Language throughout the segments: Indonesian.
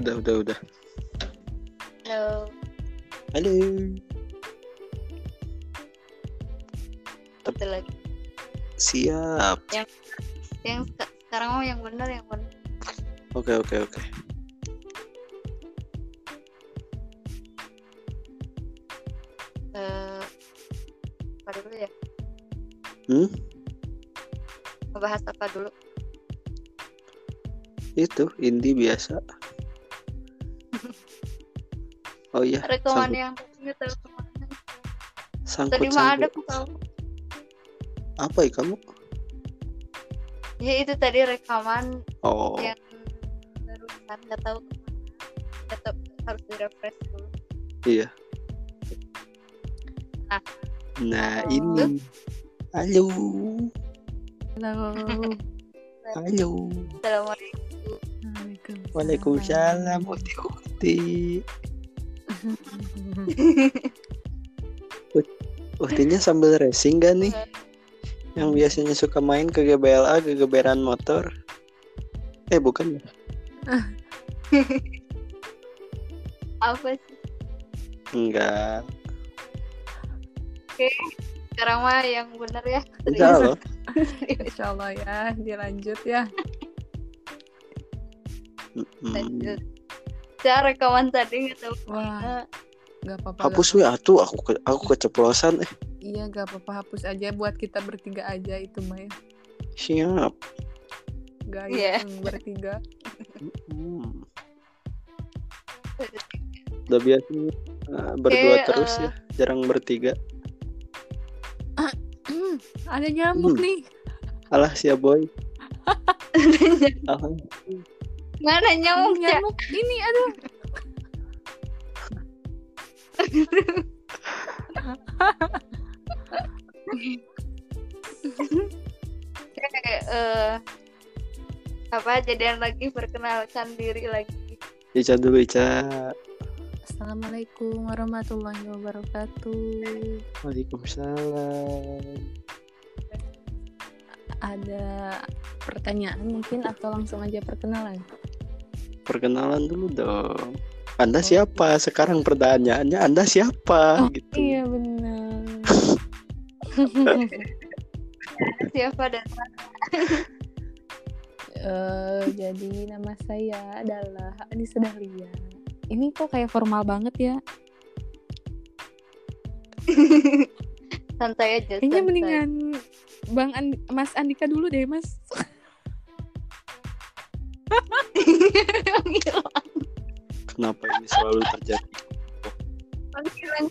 Udah, udah, udah. Halo. Halo. Betul lagi. Siap. Yang seka- sekarang mau yang benar yang benar. Oke, oke, oke. Eh, apa dulu ya? Hmm? Ngebahas apa dulu? Itu indie biasa. Oh iya, Rekaman yang ke mana. sangkut, Tadi mah ada aku tahu. Apa ya kamu? Ya itu tadi rekaman Oh, yang barusan nggak tahu tahu harus di refresh dulu. iya. Nah. Nah, Oh. ini. Halo. Halo. Halo. Assalamualaikum. Waalaikumsalam. Uti uti. Utinya sambil racing gak nih? Yang biasanya suka main ke GBLA, ke geberan motor. Eh, bukan ya? Apa sih? Enggak. Sekarang mah yang benar ya. Enggak loh. Insya Allah ya, dilanjut ya. Lanjut. Saya rekaman tadi nggak tahu Wah, gak apa-apa. Hapus we atuh aku ke- aku keceplosan eh. Iya, gak apa-apa. Hapus aja buat kita bertiga aja itu mah ya. Siap. Gaya Iya. yang bertiga. Hmm. Udah biasa uh, berdua Oke, terus eh. ya, jarang bertiga. Ada nyamuk Hmm. nih. Alah siap boy. Alah. Mana nyamuk ya? nyamuk ini aduh. Oke, eh, apa jadian lagi perkenalkan diri lagi. Ica dulu Ica. Assalamualaikum warahmatullahi wabarakatuh. Waalaikumsalam. Ada pertanyaan mungkin atau langsung aja perkenalan? Perkenalan dulu dong. Anda siapa? Sekarang pertanyaannya Anda siapa? Oh, gitu. Iya benar. Siapa dan Eh, jadi nama saya adalah Anissa Dahlia. Ini kok kayak formal banget ya? santai aja. Kayaknya santai. mendingan Bang Andi- Mas Andika dulu deh, Mas. Panggilan- Kenapa ini selalu terjadi?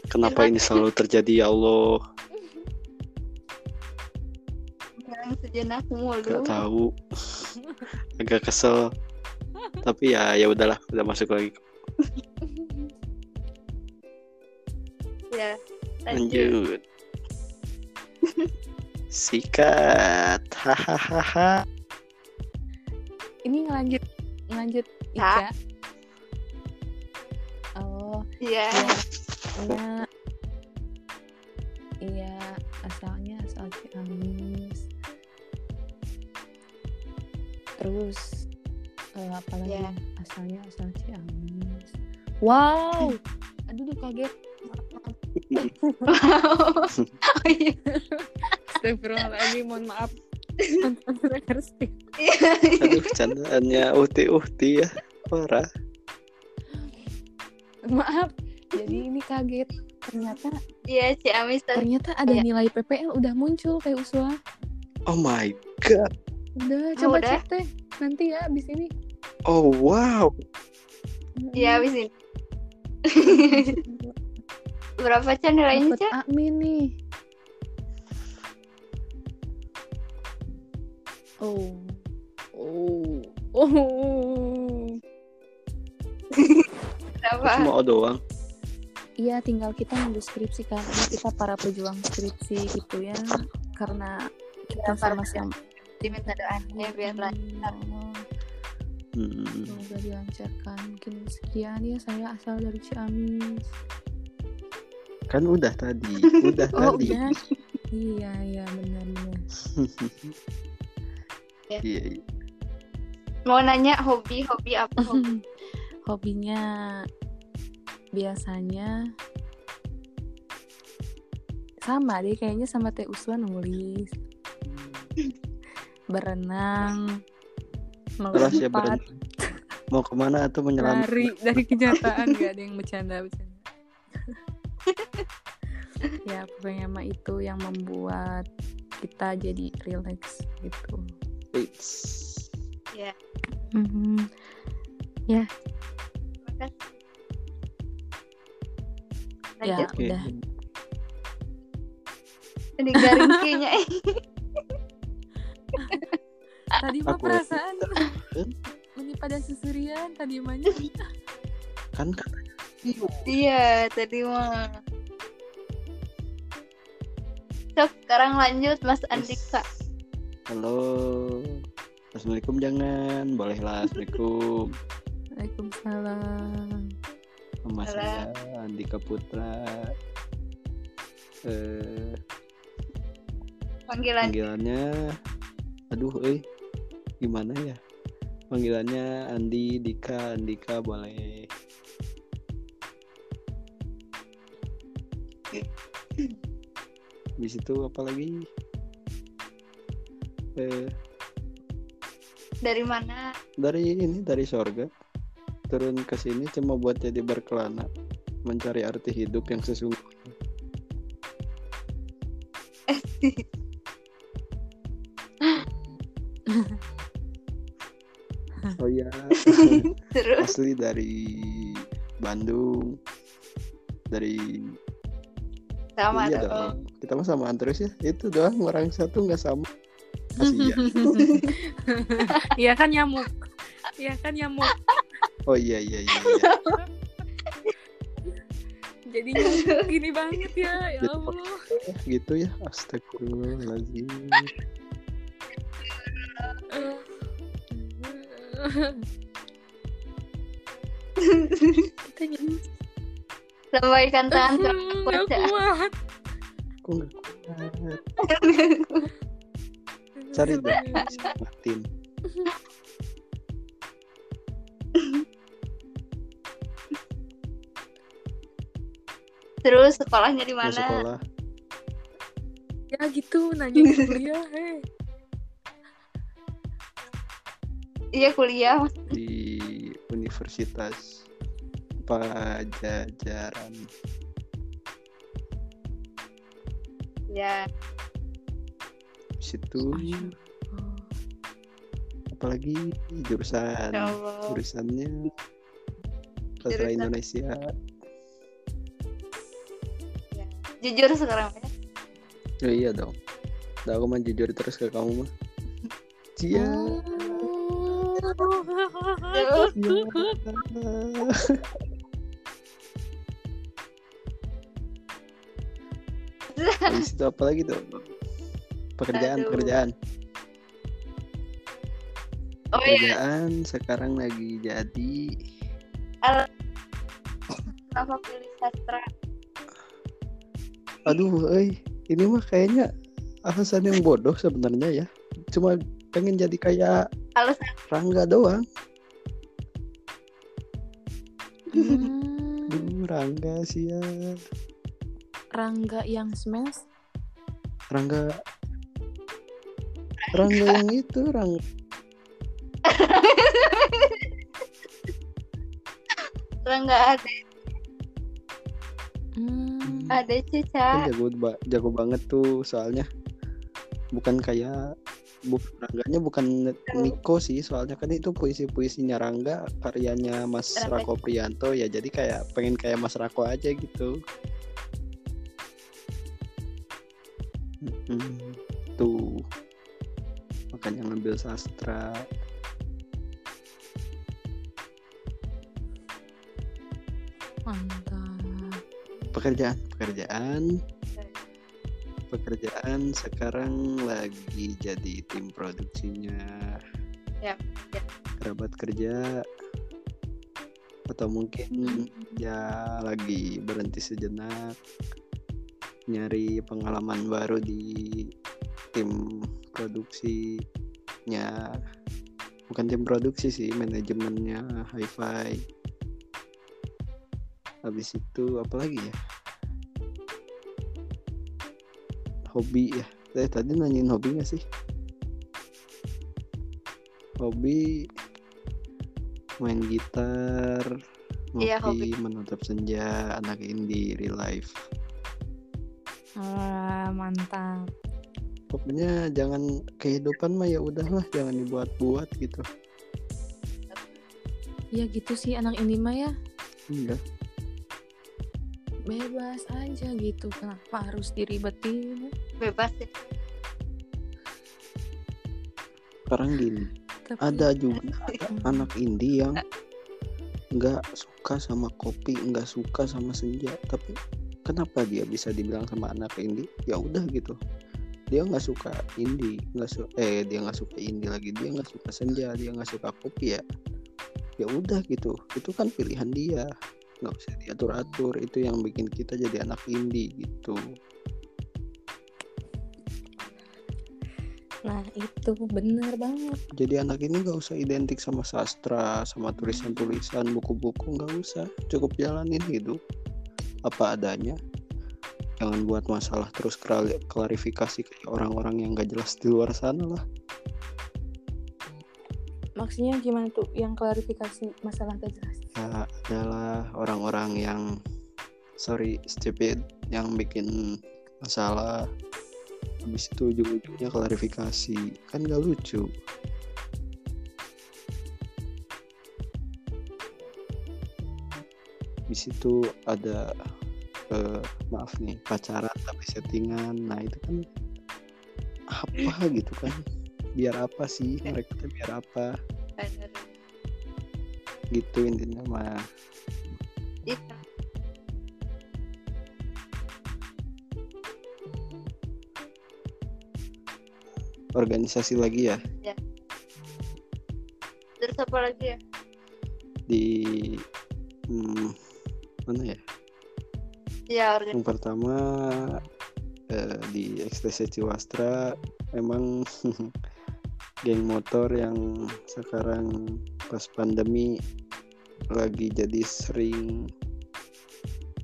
Kenapa ini selalu terjadi ya Allah? sejenak mulu. Gak tahu. Agak kesel. Tapi ya ya udahlah, udah masuk lagi. Ya, lanjut. Lanjut. Sikat. Hahaha. Ini ngelanjut ngelanjut Kak. Ica. Oh, Iya. iya. Iya, asalnya asal Ciamis. Terus eh, apa lagi? Iya. Asalnya asal Ciamis. Wow. Aduh, duh, kaget. oh iya. Astagfirullahaladzim, mohon maaf. Mantan Kersti. Aduh, candaannya uhti-uhti ya. Parah. Maaf. Jadi ini kaget. Ternyata Iya, Ciamis tadi. ternyata ada Iya. nilai PPL udah muncul kayak Uswa. Oh my god. Udah, Ah, coba udah? cek teh. Nanti ya abis ini. Oh wow. Iya, habis ini. Berapa Chan nilainya, Chan? Amin nih. Oh. Oh. Oh. Berapa? Cuma O doang. Iya, tinggal kita nunggu skripsi kan. Ini kita para pejuang skripsi gitu ya. Karena kita Ya, para sama-sama Diminta doanya biar lancar. Hmm. Semoga dilancarkan. Mungkin sekian ya saya asal dari Ciamis. Kan udah tadi. Udah Oh, tadi. udah. Iya, iya Iya, iya. Mau nanya hobi, hobi apa? Hobi, hobinya biasanya sama deh kayaknya sama Teh Uswa nulis berenang Terus ya berenang. Mau ke mana atau menyelam? lari dari kenyataan gak ada yang bercanda bercanda ya pokoknya mah itu yang membuat kita jadi relax gitu Eits. Ya, Mhm. makasih. ya Lanjut. Oke. udah Ini garing kayaknya. tadi mah Aku- perasaan ini pada susurian tadi mah Kan katanya Iya, tadi mah. Sok, sekarang lanjut Mas Andika. Halo. Assalamualaikum jangan. Bolehlah. Assalamualaikum. Waalaikumsalam Nama Halo. saya Andika Putra. Eh, Panggilan panggilannya aduh eh gimana ya? Panggilannya Andi, Dika, Andika boleh. Di situ apa lagi? Eh, dari mana? dari ini dari sorga. Turun ke sini cuma buat jadi berkelana mencari arti hidup yang sesungguhnya. Oh ya Terus? Asli dari Bandung. Dari sama iya dong. dong. Kita mah samaan terus ya. Itu doang orang satu nggak sama kasihan Iya kan nyamuk. Iya kan nyamuk. Oh iya iya iya, iya. Jadi gini banget ya Ya Allah. gitu ya astagfirullahaladzim. Kita jadi Lambaikan tangan baca. kuat. Kok nggak kuat cari deh Martin Terus sekolahnya di mana? sekolah Ya gitu nanya ke kuliah heh. Iya kuliah. Di Universitas Pajajaran Ya, Situ Oh, apalagi jurusan ya Allah. jurusannya sastra Jurusan. Indonesia Ya. Jujur sekarang ya. oh iya dong Udah aku mah jujur terus ke kamu mah Cia Habis itu apa lagi tuh pekerjaan Aduh. pekerjaan. Oh iya, pekerjaan sekarang lagi jadi. Kenapa pilih sastra? aduh eh ini mah kayaknya alasan yang bodoh sebenarnya ya. Cuma pengen jadi kayak Alasan? Rangga doang. Hmm, Duh, Rangga sih ya Rangga yang smash Rangga Rangga yang itu Rangga nggak ada. Hmm, ada kan cica. jago ba- jago banget tuh soalnya. Bukan kayak bu Rangganya bukan Niko sih soalnya kan itu puisi puisinya Rangga karyanya Mas Rangga. Rako Prianto ya jadi kayak pengen kayak Mas Rako aja gitu. Makanya ngambil sastra. Mantap. Pekerjaan pekerjaan pekerjaan sekarang lagi jadi tim produksinya. Ya, ya. kerabat kerja. Atau mungkin ya lagi berhenti sejenak nyari pengalaman baru di tim produksinya bukan tim produksi sih manajemennya hi-fi. Habis itu apa lagi ya? Hobi ya? Saya tadi nanyain hobi gak sih? Hobi main gitar ngopi Iya, hobi. menatap senja anak indie real life. Wah, mantap. Pokoknya jangan kehidupan mah ya udahlah jangan dibuat-buat gitu. Ya gitu sih anak ini mah ya. Iya. Bebas aja gitu. Kenapa harus diribetin? bebas ya. Sekarang gini Tapi ada juga ada anak indie yang nggak suka sama kopi nggak suka sama senja. Tapi kenapa dia bisa dibilang sama anak indie ya udah gitu dia nggak suka indie nggak su eh dia nggak suka indie lagi dia nggak suka senja dia nggak suka kopi ya. Ya udah gitu itu kan pilihan dia. Nggak usah diatur atur itu yang bikin kita jadi anak indie gitu. Nah itu bener banget. jadi anak ini nggak usah identik sama sastra sama tulisan-tulisan buku-buku nggak usah. Cukup jalanin hidup apa adanya jangan buat masalah terus klarifikasi kayak orang-orang yang nggak jelas di luar sana lah. Maksudnya gimana tuh yang klarifikasi masalah gak jelas? ya adalah orang-orang yang sorry stupid yang bikin masalah. Habis itu ujung-ujungnya klarifikasi. Kan gak lucu. Di situ ada eh, maaf nih pacaran tapi settingan. Nah itu kan apa gitu kan? Biar apa sih? Mereka tuh biar apa? Bener. gitu intinya mah. Itu. organisasi lagi ya? Terus apa lagi ya? Di ya organ yang pertama eh, di ekstasi Ciwastra memang geng motor yang sekarang pas pandemi lagi jadi sering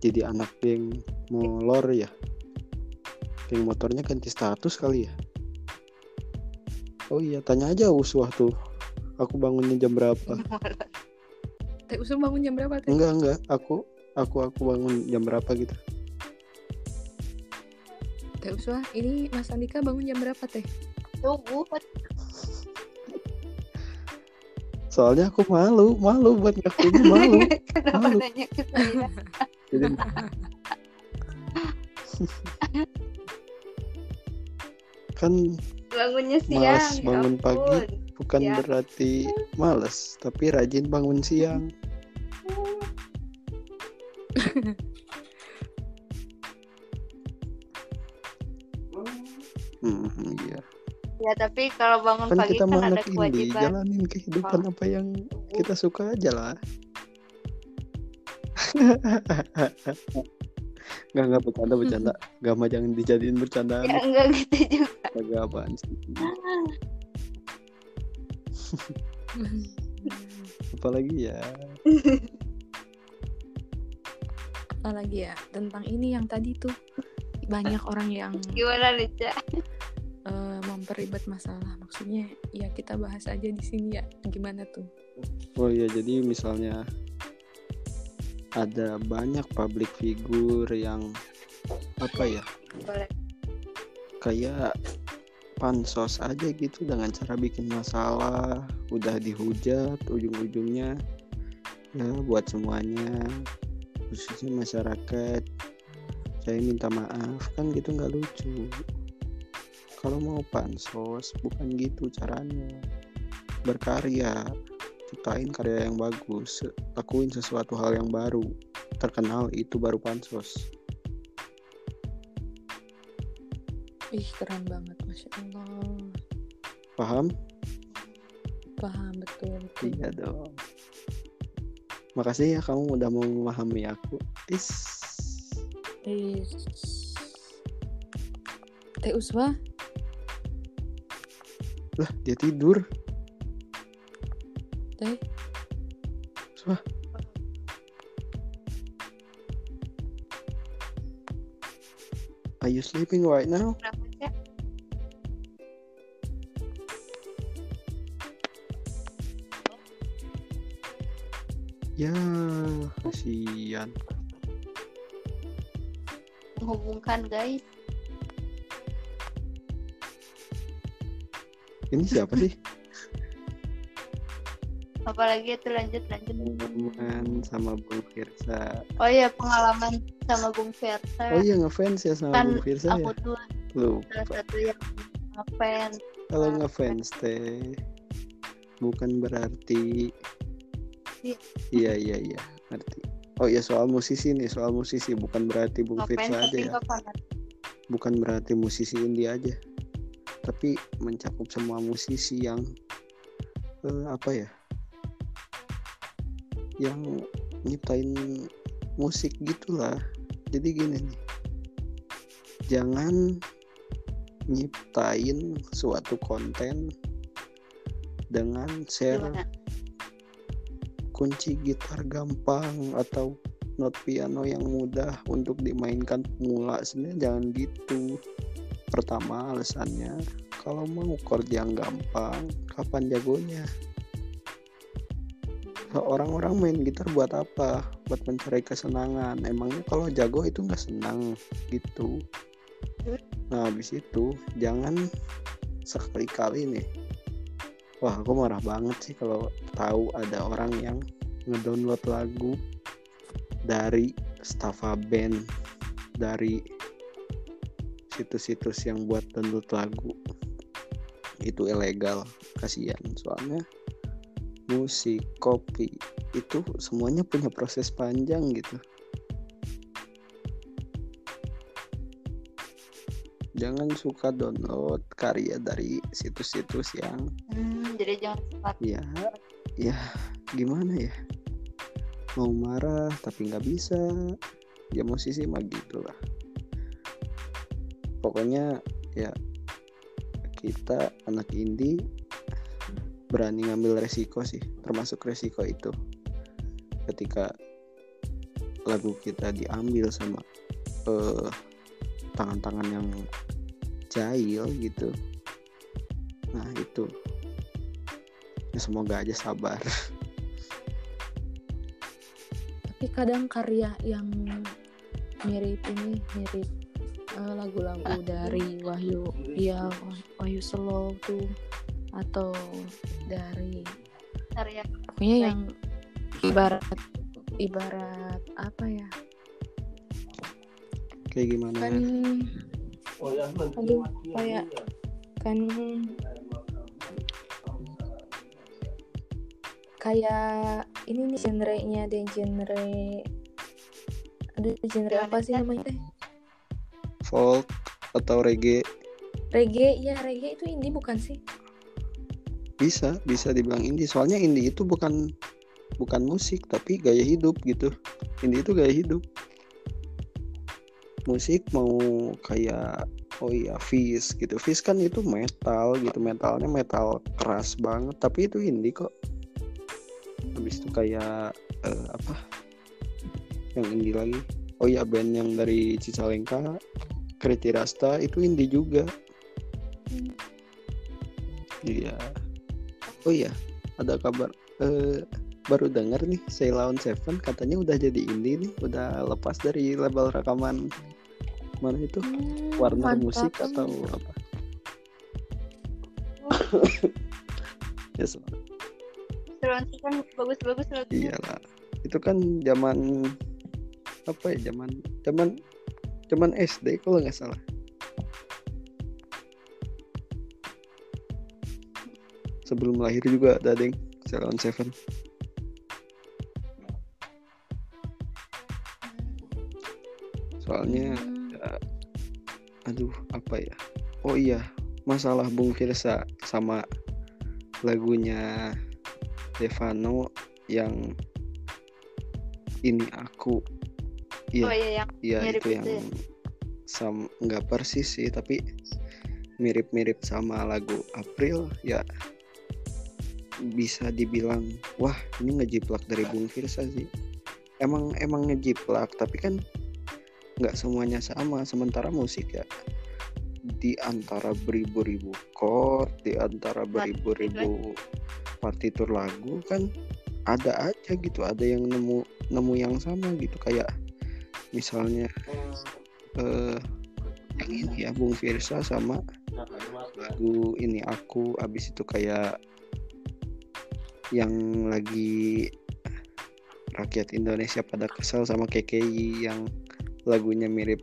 jadi anak geng molor ya. Geng motornya ganti status kali ya? Oh iya tanya aja uswah tuh. Aku bangunnya jam berapa? Teh Usum bangun jam berapa teh? enggak enggak. Aku aku aku bangun jam berapa gitu Teh Uswa, ini Mas Andika bangun jam berapa teh? tunggu soalnya aku malu malu buat ngakuin malu kenapa Malu. nanya ke saya jadi kan bangunnya siang Malas ya bangun pagi. ampun. bukan Ya. berarti males tapi rajin bangun siang Hmm, iya. ya tapi kalau bangun Kan pagi kita kan ada kewajiban jalanin kehidupan apa yang kita suka aja lah. Nggak, nggak bercanda, bercanda. Gak mah jangan dijadiin bercandaan. ya enggak gitu juga Agak apaan sih. Apalagi ya. Apalagi ya tentang ini yang tadi tuh. Banyak orang yang gimana Lica eh, memperlibat masalah. Maksudnya ya kita bahas aja di sini ya gimana tuh? Oh iya, jadi misalnya ada banyak public figure yang apa ya? Boleh. Kayak pansos aja gitu dengan cara bikin masalah. Udah dihujat ujung-ujungnya ya buat semuanya khususnya masyarakat saya minta maaf kan gitu nggak lucu kalau mau pansos bukan gitu caranya berkarya ciptain karya yang bagus lakuin sesuatu hal yang baru terkenal itu baru pansos Ih keren banget, masya Allah. paham Paham betul. betul. iya dong Makasih ya kamu udah mau memahami aku. Is. Is. Teh Uswa. Lah, dia tidur. Teh. Uswa. Are you sleeping right now? Nah. Kasihan. Menghubungkan guys. Ini siapa sih? Apalagi itu lanjut lanjut. Teman sama Bung Firsa. Oh iya pengalaman sama Bung Versa. Oh iya ngefans ya sama kan Bung Firsa aku ya? tuh Lupa. salah satu yang ngefans. Kalau ngefans teh bukan berarti Iya. iya iya iya ngerti. Oh iya soal musisi nih soal musisi bukan berarti Bung Firsa aja ya. Bukan berarti musisi indie aja. Tapi mencakup semua musisi yang eh, apa ya? Yang nyiptain musik gitulah. Jadi gini nih. Jangan nyiptain suatu konten dengan share Gimana? Kunci gitar gampang atau not piano yang mudah untuk dimainkan pemula. Sebenarnya jangan gitu. Pertama alasannya kalau mau chord yang gampang kapan jagonya? Orang-orang main gitar buat apa? Buat mencari kesenangan. Emangnya kalau jago itu nggak senang gitu. Nah habis itu jangan sekali-kali nih wah aku marah banget sih kalau tahu ada orang yang ngedownload lagu dari Staffa Band dari situs-situs yang buat download lagu. Itu ilegal kasihan. Soalnya musik kopi itu semuanya punya proses panjang gitu jangan suka download karya dari situs-situs yang Hmm, jadi jangan sempat. ya ya gimana ya? Mau marah tapi nggak bisa. Ya musisi mah gitulah pokoknya ya kita anak indie berani ngambil resiko sih termasuk resiko itu. Ketika lagu kita diambil sama eh, tangan-tangan yang jahil gitu. Nah itu. Ya semoga aja sabar. Tapi kadang karya yang mirip ini mirip eh, lagu-lagu dari Wahyu ya Wahyu Slow tuh atau dari Karya pokoknya yang ibarat ibarat apa ya? Kayak gimana? Kan aduh kayak kan. Kayak ini nih genre-nya deh genre aduh genre apa sih namanya teh? Folk atau reggae? Reggae ya reggae itu indie bukan sih? Bisa bisa dibilang indie. Soalnya indie itu bukan bukan musik tapi gaya hidup gitu. Indie itu gaya hidup musik mau kayak oh iya Fish gitu. Fish kan itu metal gitu metalnya metal keras banget tapi itu indie kok. Habis itu kayak eh, apa? Yang indie lagi. Oh iya band yang dari Cicalengka Kriti Rasta itu indie juga. Iya. Oh iya ada kabar eh, baru dengar nih Sailor Seven katanya udah jadi indie nih udah lepas dari label rekaman mana itu? Hmm, Warner mantap. Musik atau apa? Ya Seruan kan bagus-bagus lagunya. iyalah. Itu kan zaman apa ya zaman zaman zaman SD kalau nggak salah. Sebelum lahir juga ada deng. Seven. Soalnya Hmm, aduh apa ya? Oh iya masalah Bung Firsa sama lagunya Stefano yang ini aku. Oh iya iya yang iya mirip itu yang itu ya? sam nggak persis sih tapi mirip-mirip sama lagu April ya bisa dibilang wah ini ngejiplak dari Bung Firsa sih. Emang emang ngejiplak tapi kan nggak semuanya sama sementara musik ya. Di antara beribu-ribu chord di antara beribu-ribu partitur lagu kan ada aja gitu ada yang nemu nemu yang sama gitu. Kayak misalnya eh yang ini ya Bung Firsa sama lagu ini aku. Abis itu kayak yang lagi rakyat Indonesia pada kesal sama KKI yang lagunya mirip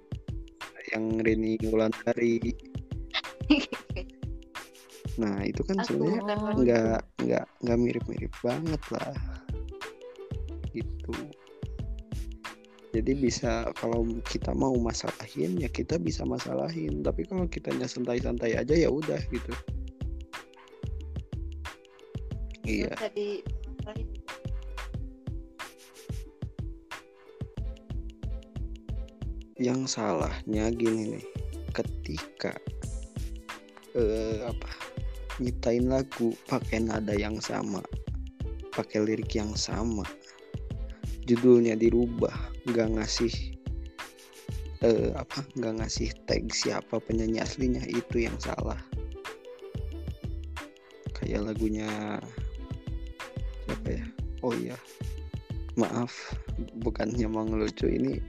yang Rini Wulandari nah itu kan sebenarnya nggak nggak nggak mirip-mirip banget lah. Gitu. Jadi bisa kalau kita mau masalahin ya kita bisa masalahin. Tapi kalau kitanya santai-santai aja ya udah gitu. Iya Bisa yang salahnya gini nih ketika eh, apa nyiptain lagu pakai nada yang sama pakai lirik yang sama judulnya dirubah nggak ngasih eh, apa nggak ngasih tag siapa penyanyi aslinya itu yang salah. Kayak lagunya siapa ya? Oh iya maaf bukannya mau ngelucu ini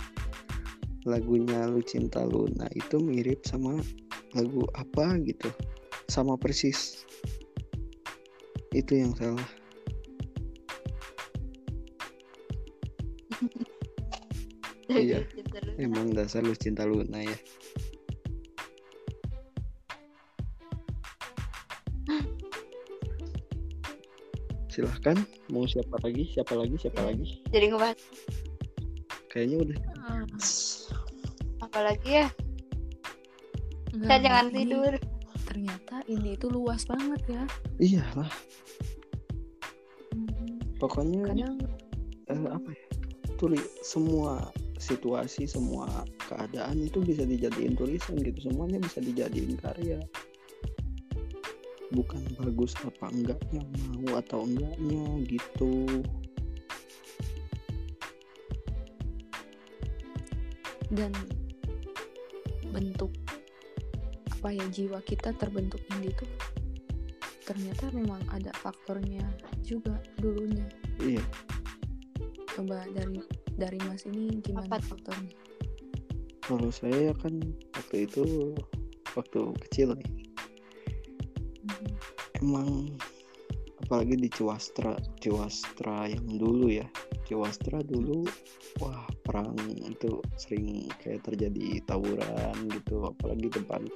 lagunya Lu Cinta Luna itu mirip sama lagu apa gitu. Sama persis. Itu yang salah. Iya. emang dasar Lu Cinta Luna ya. Silahkan. Mau siapa lagi? Siapa lagi? Siapa lagi? Jadi ngebahas kayaknya udah. Apa lagi ya? Kita jangan ini tidur. ternyata ini itu luas banget ya. Iyalah. Hmm, pokoknya kadang eh, apa ya? Tuli semua situasi semua keadaan itu bisa dijadiin tulisan gitu. Semuanya bisa dijadiin karya. Bukan bagus apa enggaknya mau atau enggaknya gitu dan bentuk apa ya jiwa kita terbentuk indie itu ternyata memang ada faktornya juga dulunya iya coba dari dari mas ini gimana Apa tuh? faktornya kalau saya kan waktu itu waktu kecil nih Mhm. emang apalagi di Ciwastra Ciwastra yang dulu ya Ciwastra dulu wah perang itu sering kayak terjadi tawuran gitu apalagi depan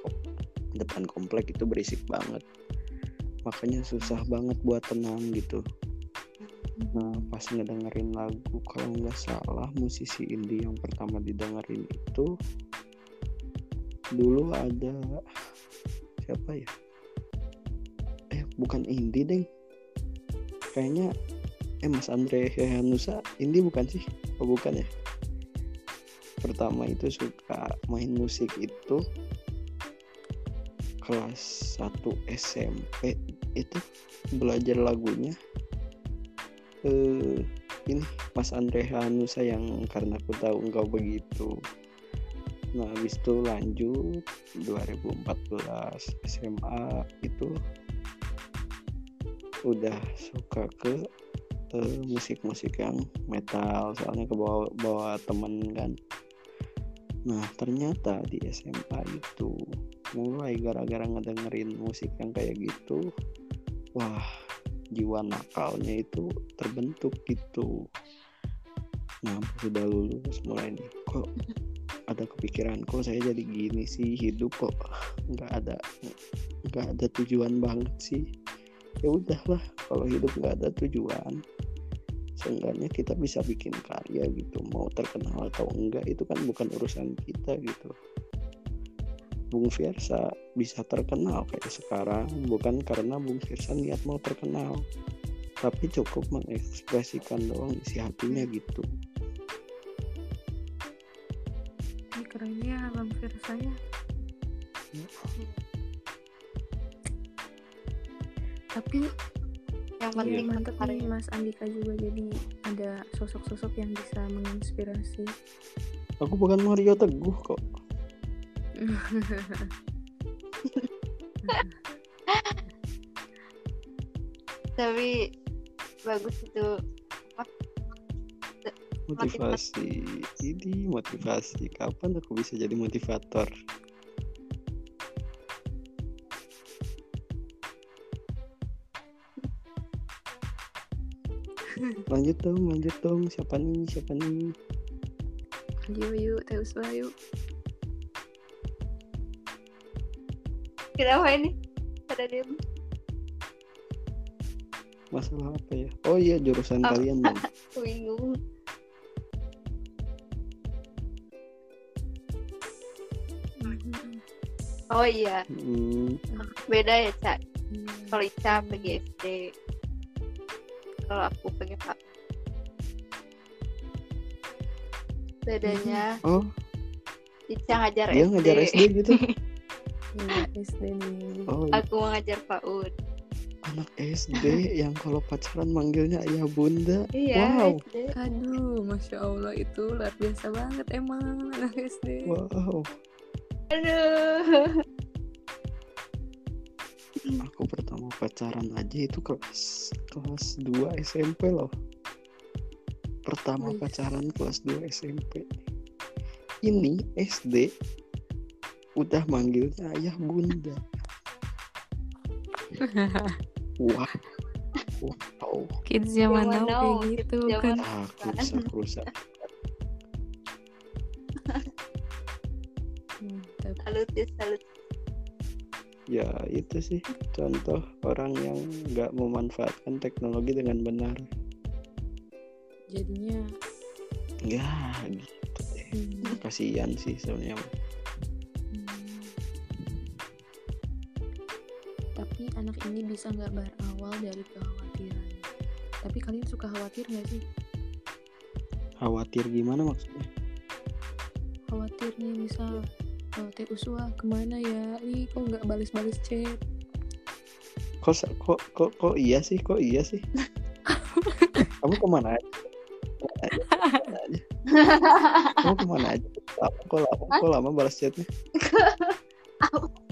depan komplek itu berisik banget. Makanya susah banget buat tenang gitu. Nah pas ngedengerin lagu kalau nggak salah musisi indie yang pertama didengerin itu dulu ada siapa ya? Eh bukan indie deng kayaknya eh Mas Andre Hehanusa indie bukan sih? Oh bukan ya? Pertama itu suka main musik itu kelas 1 SMP itu belajar lagunya. Eh ini Mas Andre Hanusa yang karena aku tahu engkau begitu. Nah habis itu lanjut 2014 SMA itu udah suka ke musik-musik yang metal soalnya ke bawa bawa temen kan. Nah ternyata di SMA itu mulai gara-gara ngedengerin musik yang kayak gitu wah jiwa nakalnya itu terbentuk gitu. Nah sudah lulus mulai nih. Kok ada kepikiran kok saya jadi gini sih hidup kok nggak ada nggak ada tujuan banget sih? Ya udahlah kalau hidup nggak ada tujuan seenggaknya kita bisa bikin karya gitu mau terkenal atau enggak itu kan bukan urusan kita gitu. Bung Fiersa bisa terkenal kayak sekarang bukan karena Bung Fiersa niat mau terkenal tapi cukup mengekspresikan doang isi hatinya gitu. Ini kerennya bang Firsa ya? Tapi Yang Iya, penting mantep nih karya. Mas Andika juga jadi ada sosok-sosok yang bisa menginspirasi Aku bukan Mario Teguh kok. tapi bagus itu Motivasi. Ini motivasi. Kapan aku bisa jadi motivator? Lanjut dong, lanjut dong. Siapa nih? Siapa nih? yuk yuk teh uswa yuk kenapa ini pada dia Masalah apa ya? Oh iya, jurusan Apa? kalian dong. bingung oh iya Hmm, beda ya cak Iya. kalau Ica PGSD kalau aku PG Pak bedanya Oh, Ica ngajar dia SD, ngajar SD gitu. Iya, SD nih. Oh, aku ngajar PAUD. Anak SD yang kalau pacaran manggilnya ayah bunda. iya Wow. SD aduh masya allah itu luar biasa banget emang anak SD Wow. aduh Aku pertama pacaran aja itu kelas kelas 2 SMP loh. Pertama Wih. pacaran kelas 2 SMP. Ini SD udah manggilnya ayah bunda. Wah. Wow. kids zaman now kayak gitu kan Aku rusak rusak. Mantap. salut ya salut Ya itu sih contoh orang yang nggak memanfaatkan teknologi dengan benar. jadinya Ya gitu deh. hmm, Kasihan sih sebenarnya. hmm. tapi anak ini bisa nggak berawal dari kekhawatiran tapi kalian suka khawatir nggak sih Khawatir gimana maksudnya? khawatir nih misal oh, teh uswa ke mana ya ih kok nggak balas-balas chat Kok kok kok kok iya sih? Kok iya sih? Kamu? Ke mana aja? Kamu ke mana aja? Lama, kok lama? Kok lama balas chatnya?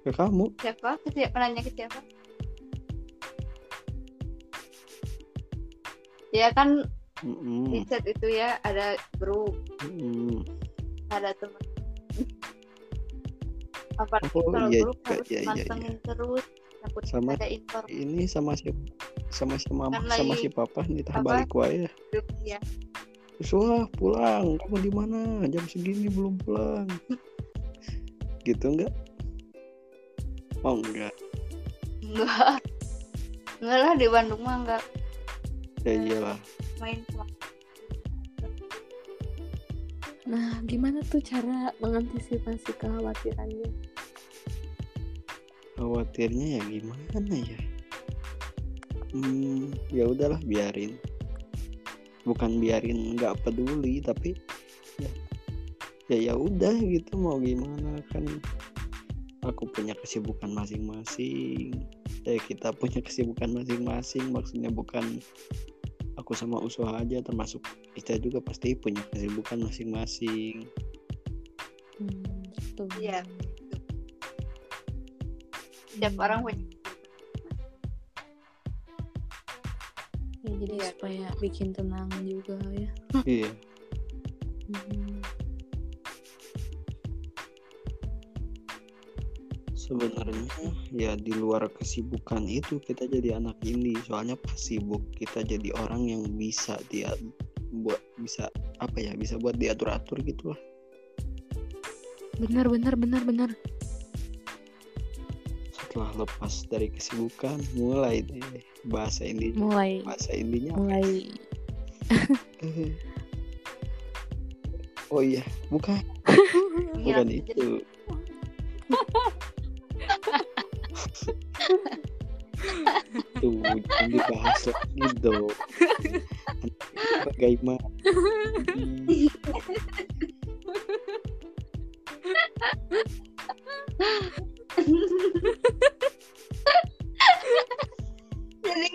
Ke kamu? siapa ke siapa nanya ke siapa ya kan di Mm-mm. chat itu ya ada grup Mm-mm. ada teman apalagi Oh, kalau iya grup juga. harus Iya, iya, mantengin terus takut Sama- ada informasi Ini sama si sama si mama Kan sama lagi- si papa nitah apa? balik wae. ya Wah pulang, kamu di mana? Jam segini belum pulang. gitu enggak? Oh enggak. enggak enggak lah di Bandung mah enggak Ya iyalah. Main nah gimana tuh cara mengantisipasi kekhawatirannya Khawatirnya ya gimana ya? Hmm, ya udahlah biarin. Bukan biarin nggak peduli tapi ya ya ya udah gitu mau gimana kan aku punya kesibukan masing-masing ya kita punya kesibukan masing-masing maksudnya bukan aku sama usaha aja termasuk kita juga pasti punya kesibukan masing-masing hmm, gitu Iya. setiap Hmm. orang punya ya, jadi Iya. supaya bikin tenang juga ya iya Hmm. Sebenarnya ya di luar kesibukan itu kita jadi anak indie soalnya pas sibuk kita jadi orang yang bisa dia buat bisa apa ya bisa buat diatur atur gitu lah benar benar benar benar. Setelah lepas dari kesibukan mulai deh bahasa indie mulai. bahasa indinya mulai. Oh iya bukan. Bukan jadi itu jangan dibahas lagi dong bagaimana?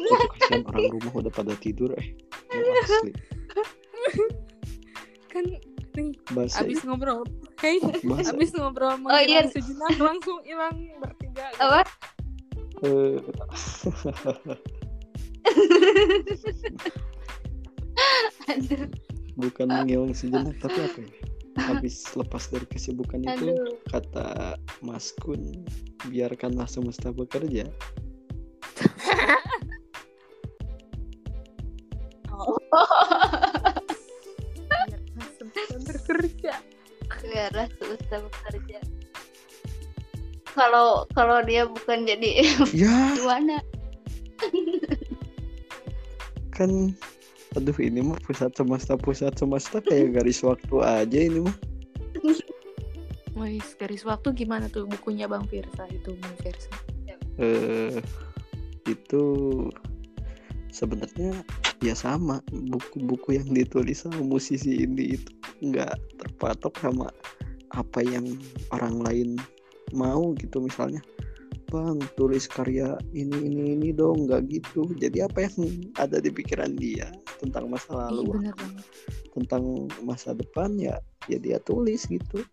Oh, orang rumah udah pada tidur eh? Asli. Kan nih Bahasa abis ngobrol. Hey, abis ngobrol oh, iya. sejenak langsung hilang bertiga. Gitu. Aduh. bukan menghilang sejenak tapi apa ya habis lepas dari kesibukan itu Aduh. kata Mas Kun biarkanlah semesta bekerja Kalau kalau dia bukan jadi ya. gimana? kan aduh ini mah pusat semesta pusat semesta kayak garis waktu aja ini mah. Wais, garis waktu gimana tuh bukunya Bang Firsa itu Bang Firsa eh itu sebenarnya ya sama buku-buku yang ditulis sama musisi ini itu nggak terpatok sama apa yang orang lain mau gitu misalnya bang tulis karya ini ini ini dong nggak gitu. Jadi apa yang ada di pikiran dia tentang masa Iya lalu bener banget. Tentang masa depan ya ya dia tulis gitu.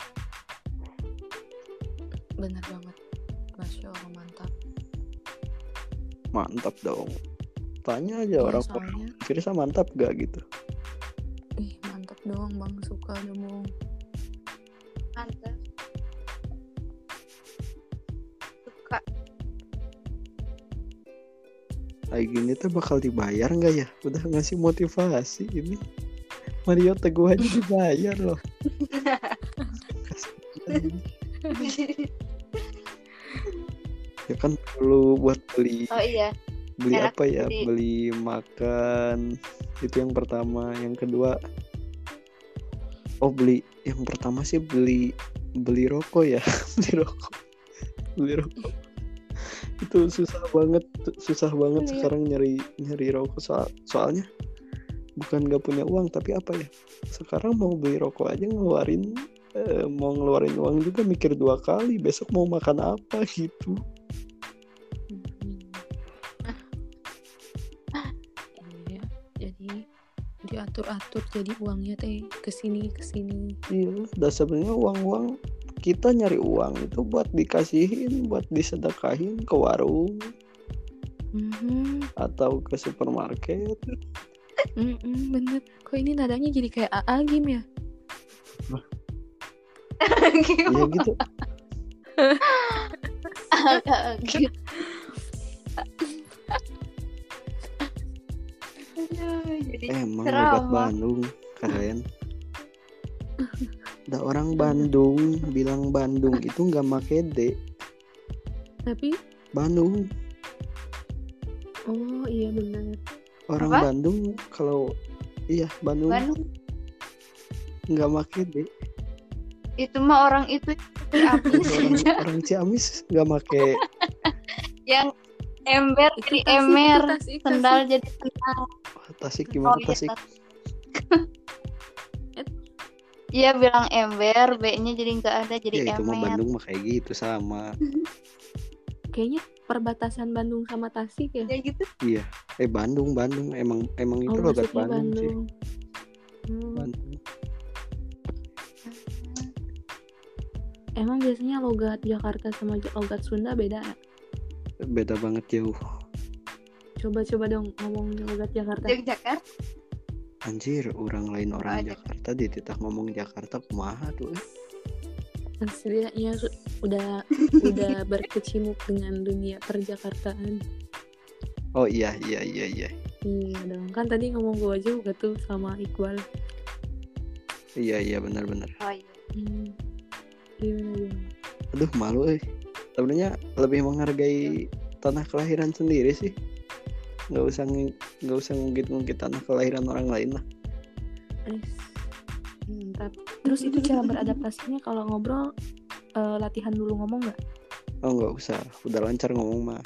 Bener banget. Masya Allah mantap. Mantap dong. Tanya aja Iya, orang soalnya Firsa mantap gak gitu. Ih mantap dong Bang. Suka dong. Mantap. Kayak gini tuh bakal dibayar nggak ya? Udah ngasih motivasi ini. Mario Teguh aja dibayar loh. Ya kan perlu buat beli Oh iya. beli enak apa ya? beli- beli makan. Itu yang pertama. Yang kedua oh beli. Yang pertama sih beli beli rokok ya. Beli rokok. Beli rokok itu susah banget susah banget Iya. sekarang nyari nyari rokok. Soal soalnya bukan nggak punya uang tapi apa ya? Sekarang mau beli rokok aja ngeluarin eh, mau ngeluarin uang juga mikir dua kali besok mau makan apa gitu. Iya, jadi diatur-atur jadi uangnya teh ke sini ke sini. Iya, dasarnya uang-uang kita nyari uang itu buat dikasihin, buat disedekahin ke warung Mhm, atau ke supermarket. mhm, bener kok ini nadanya jadi kayak AA game ya Iya gitu. Agak-agak. Aduh, jadi Emang obat Bandung keren. Ada orang Bandung bilang Bandung itu nggak make D. tapi Bandung. oh iya bener Orang Apa? Bandung kalau iya Bandung Bandung nggak make D. itu mah orang itu habis orang, orang Ciamis nggak make yang ember Itu jadi tasik, emer, itu tasik, sendal tasik. jadi sendal. Tasik Oh gimana iya, Tasik? Iya bilang ember, B-nya jadi nggak ada jadi Ya itu mah emer. Bandung mah kayak gitu sama. kayaknya perbatasan Bandung sama Tasik ya Ya gitu. Iya. Eh Bandung, Bandung emang emang itu oh logat maksudnya Bandung, sih. Bandung Hmm, Bandung. emang biasanya logat Jakarta sama logat Sunda beda ya? Beda banget jauh. coba-coba dong ngomong logat Jakarta Yogyakarta. Anjir, orang lain orang Oh, Jakarta dititah ngomong Jakarta kumaha tuh. kan setidaknya su- udah udah berkecimpung dengan dunia perjakartaan Oh iya iya iya iya. iya dong kan tadi ngomong gua aja juga tuh sama Iqbal Iya iya benar benar. Oh iya. hmm. gimana gimana Aduh malu eh. Sebenarnya lebih menghargai tanah kelahiran sendiri sih. Nggak usah nggak usah ngungkit-ngungkit tanah kelahiran orang lain lah. Mantap terus itu cara beradaptasinya kalau ngobrol eh, latihan dulu ngomong nggak Oh nggak usah, udah lancar ngomong mah.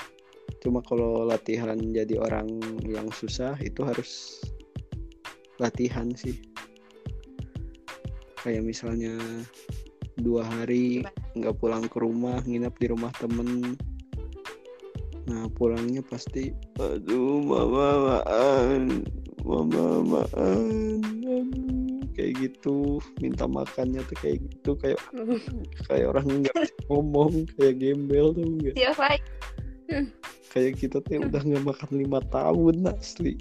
Cuma kalau latihan jadi orang yang susah itu harus latihan sih. Kayak misalnya dua hari nggak pulang ke rumah, nginap di rumah temen. Nah pulangnya pasti, aduh mama maan, mama maan, aduh kayak gitu minta makannya tuh kayak gitu kayak kayak orang nggak bisa ngomong kayak gembel tuh enggak siapa kayak kita tuh udah nggak makan lima tahun asli.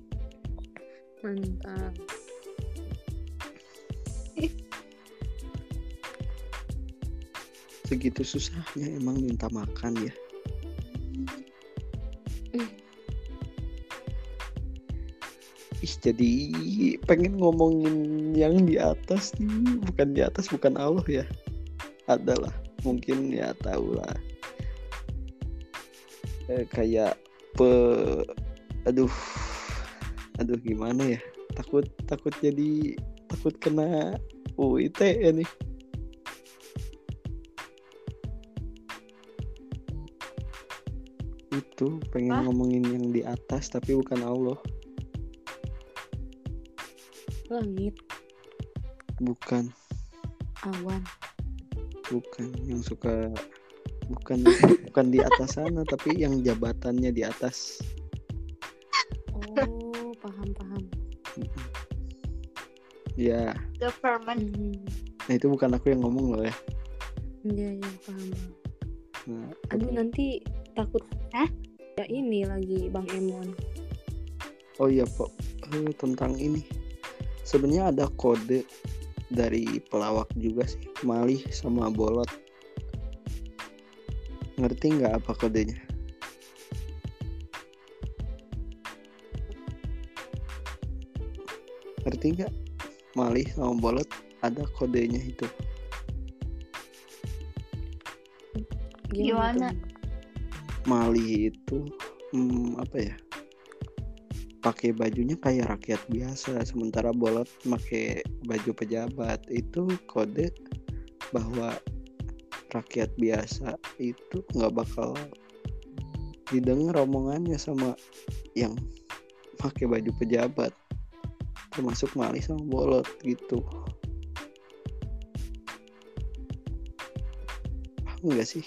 Mantap. Segitu susahnya emang minta makan ya jadi pengen ngomongin yang di atas nih. Bukan di atas bukan Allah ya. Adalah mungkin ya tahu lah eh, kayak pe aduh aduh gimana ya? Takut takut jadi takut kena UITE nih. Itu pengen Hah? ngomongin yang di atas tapi bukan Allah langit. Bukan. Awan. Bukan yang suka bukan bukan di atas sana tapi yang jabatannya di atas. Oh paham paham. Ya. Government Hmm, nah itu bukan aku yang ngomong loh ya. Iya iya paham. Nah, aduh nanti takut. Hah? ya ini lagi bang Emon. Oh iya kok Eh, tentang ini sebenarnya ada kode dari pelawak juga sih malih sama bolot. Ngerti nggak apa kodenya? Ngerti nggak? Malih sama bolot ada kodenya itu. Gimana? tuh? Mali itu hmm, apa ya pakai bajunya kayak rakyat biasa sementara bolot pakai baju pejabat. Itu kode bahwa rakyat biasa itu nggak bakal didengar omongannya sama yang pakai baju pejabat termasuk Mali sama bolot gitu. Paham nggak sih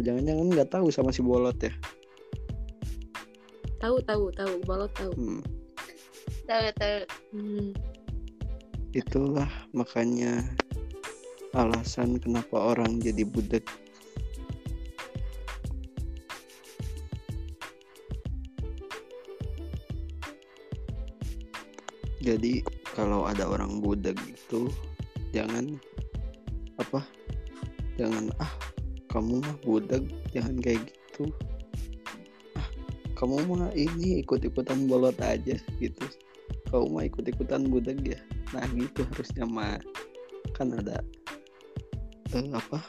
atau jangan-jangan nggak tahu sama si bolot ya. Tahu tahu tahu. Balot tahu. Hmm, tahu tahu. Hmm, itulah makanya alasan kenapa orang jadi budak. Jadi kalau ada orang budak itu jangan apa jangan ah kamu mah budak jangan kayak gitu. Ah kamu mah ini ikut-ikutan bolot aja gitu. Kamu mah ikut-ikutan budak ya? Nah gitu harusnya mah. Kan ada eh, apa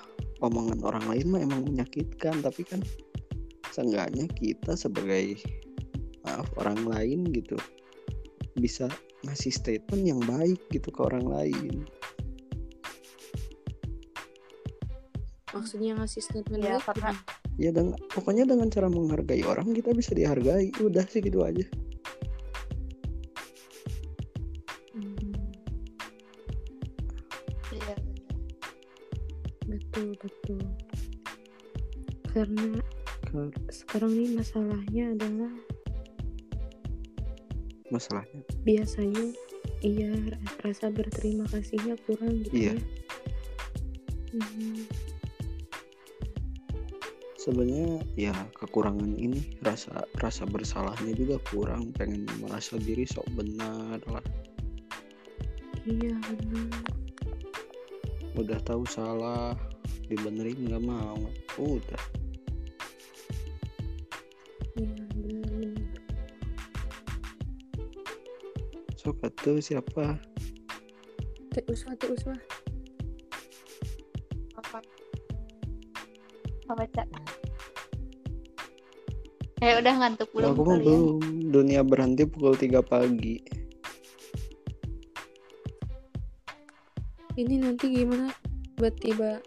omongan orang lain mah emang menyakitkan. Tapi kan seenggaknya kita sebagai maaf orang lain gitu bisa ngasih statement yang baik gitu ke orang lain maksudnya ngasih statement Ya, karena- ya dengan pokoknya dengan cara menghargai orang kita bisa dihargai. Udah sih gitu aja. Hmm, iya. Betul betul. Karena Kar- sekarang ini masalahnya adalah masalahnya. biasanya iya rasa berterima kasihnya kurang gitu Iya. ya. Hmm, sebenarnya ya kekurangan ini rasa rasa bersalahnya juga kurang pengen merasa diri sok benar lah. Iya benar. Udah tahu salah dibenerin nggak mau udah. Iya benar. Sok atuh siapa? Teh uswah teh uswah apa? Apa cak eh udah ngantuk belum aku kalian belum. Dunia berhenti pukul 3 pagi. Ini nanti gimana? Tiba-tiba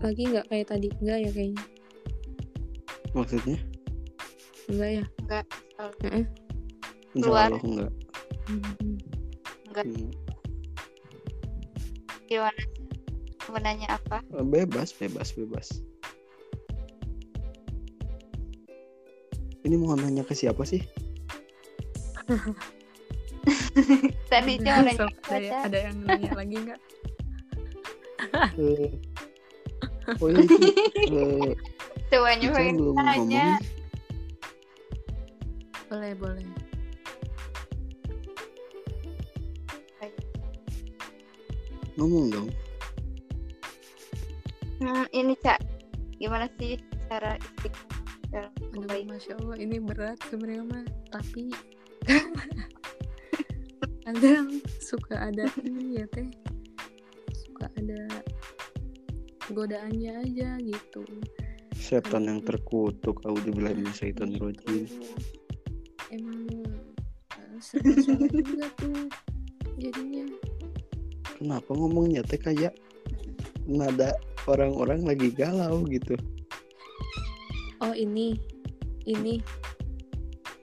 lagi nggak kayak tadi? Nggak ya kayaknya. Maksudnya? Nggak ya? Enggak Keluar. Allah enggak Hmm, Hmm, gimana? Mau nanya apa? Bebas bebas bebas ini mau nanya ke siapa sih Tadi Ada- nanya sok, ada, aja. ada yang nanya lagi nggak? Eh, oh iya itu eh, Ica pengen belum tanya. Boleh, boleh. ngomong dong Hmm, ini cak, gimana sih cara istiqomah dalam Aduh, kebaikan? masya Allah, ini berat sebenarnya mah. Tapi kadang suka ada ini ya teh, suka ada godaannya aja gitu. setan yang terkutuk auzubillahi minasyaitonirrajim Emang eh, sering salah juga tuh jadinya. kenapa ngomongnya teh kayak nada orang-orang lagi galau gitu Oh ini, ini,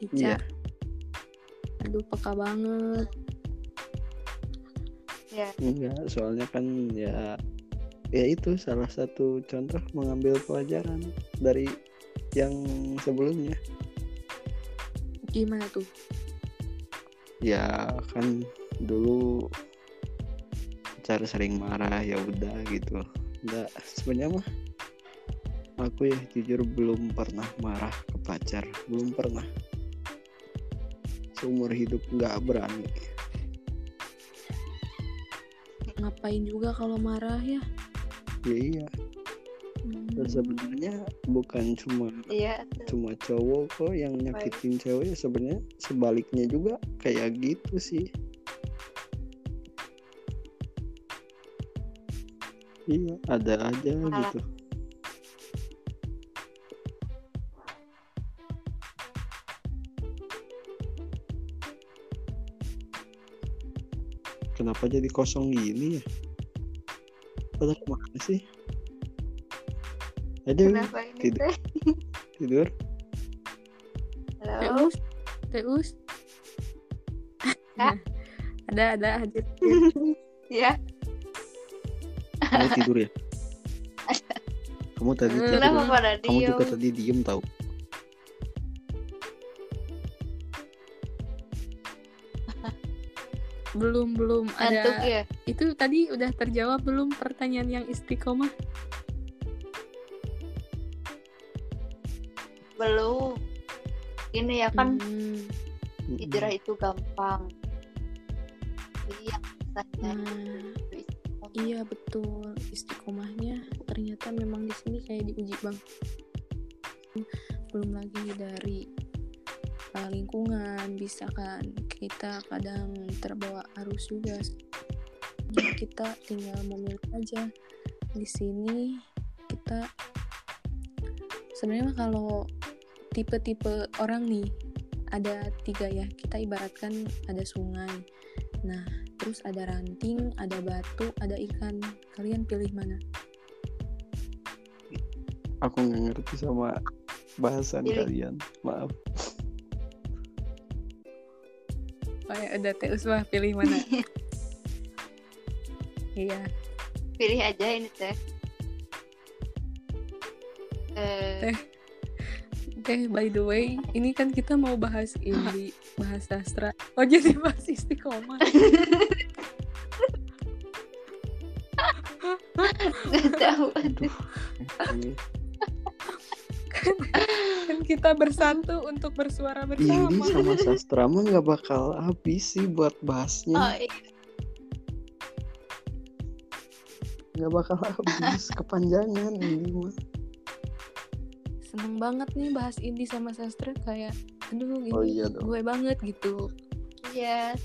Iya. Ica. Aduh peka banget. Ya, enggak soalnya kan ya ya itu salah satu contoh mengambil pelajaran dari yang sebelumnya Gimana tuh? ya kan dulu cara sering marah ya udah gitu enggak sebenarnya mah aku ya jujur belum pernah marah ke pacar belum pernah seumur hidup nggak berani Ngapain juga kalau marah ya? ya iya Hmm. dan sebenarnya bukan cuma iya. cuma cowok kok yang nyakitin cewek sebenarnya sebaliknya juga kayak gitu sih iya ada aja Malah. gitu kenapa jadi kosong gini ya pada ke mana sih ada tidur. teh? tidur Halo. Teus, Teus. Kak? ada, ada hadir. Ya, kamu tidur ya kamu tadi tidur kenapa ya? kamu juga tadi diem tahu Belum, belum Ngantuk ada. ya? Itu tadi udah terjawab belum pertanyaan yang istiqomah? Belum. Ini ya kan Hmm. hijrah itu gampang. Jadi yang susahnya Nah, itu istiqomah. iya betul. Istiqomahnya ternyata memang di sini kayak diuji bang. Belum lagi dari uh, lingkungan, bisa kan kita kadang terbawa arus juga. Jadi kita tinggal memilih aja. Di sini kita sebenarnya kalau tipe-tipe orang nih ada tiga ya. Kita ibaratkan ada sungai. Nah, terus ada ranting, ada batu, ada ikan. Kalian pilih mana? aku nggak ngerti sama bahasan Pilih. kalian maaf Oh ya, udah Teus mah pilih mana? iya. Pilih aja ini teh. Eh, Teh. Teh, by the way, ini kan kita mau bahas ini, bahas sastra. Oh, jadi bahas istiqomah. nggak tahu. aduh kita bersatu untuk bersuara ini bersama. sama sastra mah nggak bakal habis sih buat bahasnya Oh iya. nggak bakal habis kepanjangan ini mah Seneng banget nih bahas indie sama sastra kayak aduh ini Oh iya dong. gue banget gitu. Iya.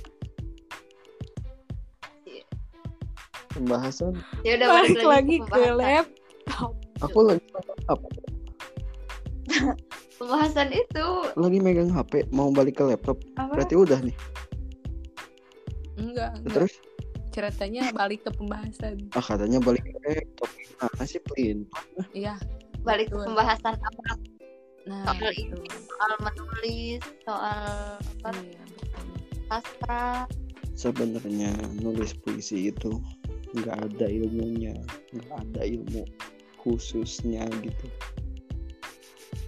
pembahasan Ya udah Balik lagi ke laptop. aku lagi apa Pembahasan itu lagi megang HP mau balik ke laptop apa? berarti udah nih Enggak, enggak. terus Ceritanya balik ke pembahasan. ah katanya balik ke laptop gimana sih Plin Iya. Balik ke pembahasan apa? Nah, Soal itu. ini, soal menulis, soal apa? Iya. Sastra. sebenarnya nulis puisi itu nggak ada ilmunya nggak ada ilmu khususnya gitu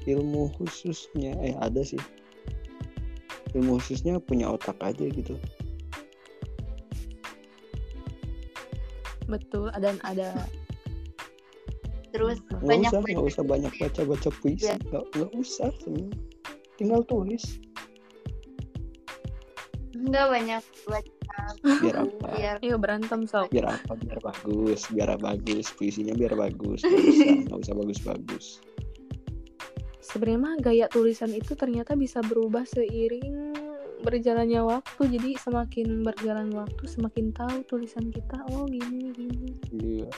ilmu khususnya eh ada sih. Ilmu khususnya punya otak aja gitu. Betul dan ada terus nggak banyak usah baca nggak usah banyak baca baca puisi Ya. nggak nggak usah sebenarnya tinggal tulis. Enggak banyak baca biar apa? biar Ayo berantem sok. biar apa? Biar bagus biar bagus puisinya biar bagus nggak usah nggak usah bagus bagus Sebenarnya mah gaya tulisan itu ternyata bisa berubah seiring berjalannya waktu. Jadi semakin berjalan waktu semakin tahu tulisan kita oh gini gini. iya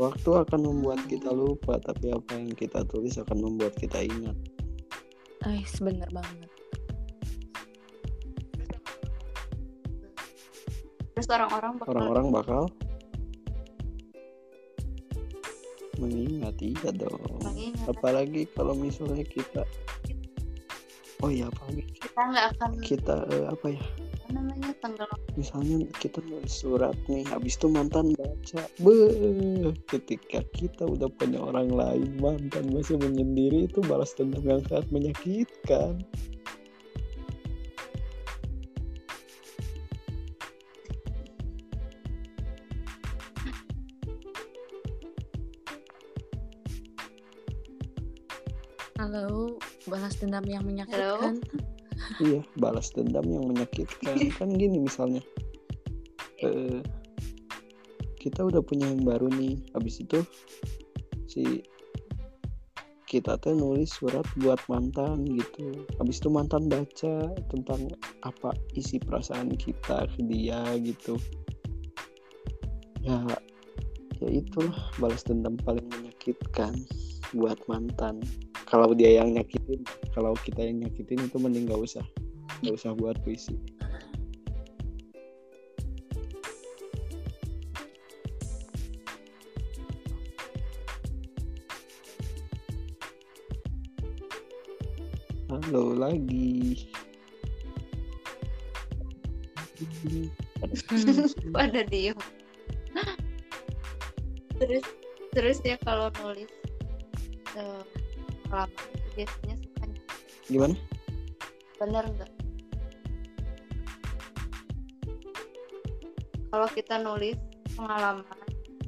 waktu akan membuat kita lupa tapi apa yang kita tulis akan membuat kita ingat Eh, bener banget. terus orang-orang bakal orang-orang bakal mengingat iya dong. Mengingat. Apalagi kalau misalnya kita oh ya apalagi kita nggak akan kita eh, apa ya? Apa namanya tenggelam. Misalnya kita nulis surat nih habis itu mantan baca Beuh, ketika kita udah punya orang lain mantan masih menyendiri itu balas dendam yang sangat menyakitkan Halo, balas dendam yang menyakitkan. iya balas dendam yang menyakitkan. Kan gini misalnya. Eh, kita udah punya yang baru nih. Habis itu si kita teh nulis surat buat mantan gitu. Habis itu mantan baca tentang apa isi perasaan kita ke dia gitu. Ya ya itulah balas dendam paling menyakitkan buat mantan kalau dia yang nyakitin kalau kita yang nyakitin itu mending gak usah. Gak usah buat puisi. Halo lagi. Hmm, pada diem? Terus terus ya kalau nulis eh, pengalaman itu biasanya suka gimana? Bener nggak? Kalau kita nulis pengalaman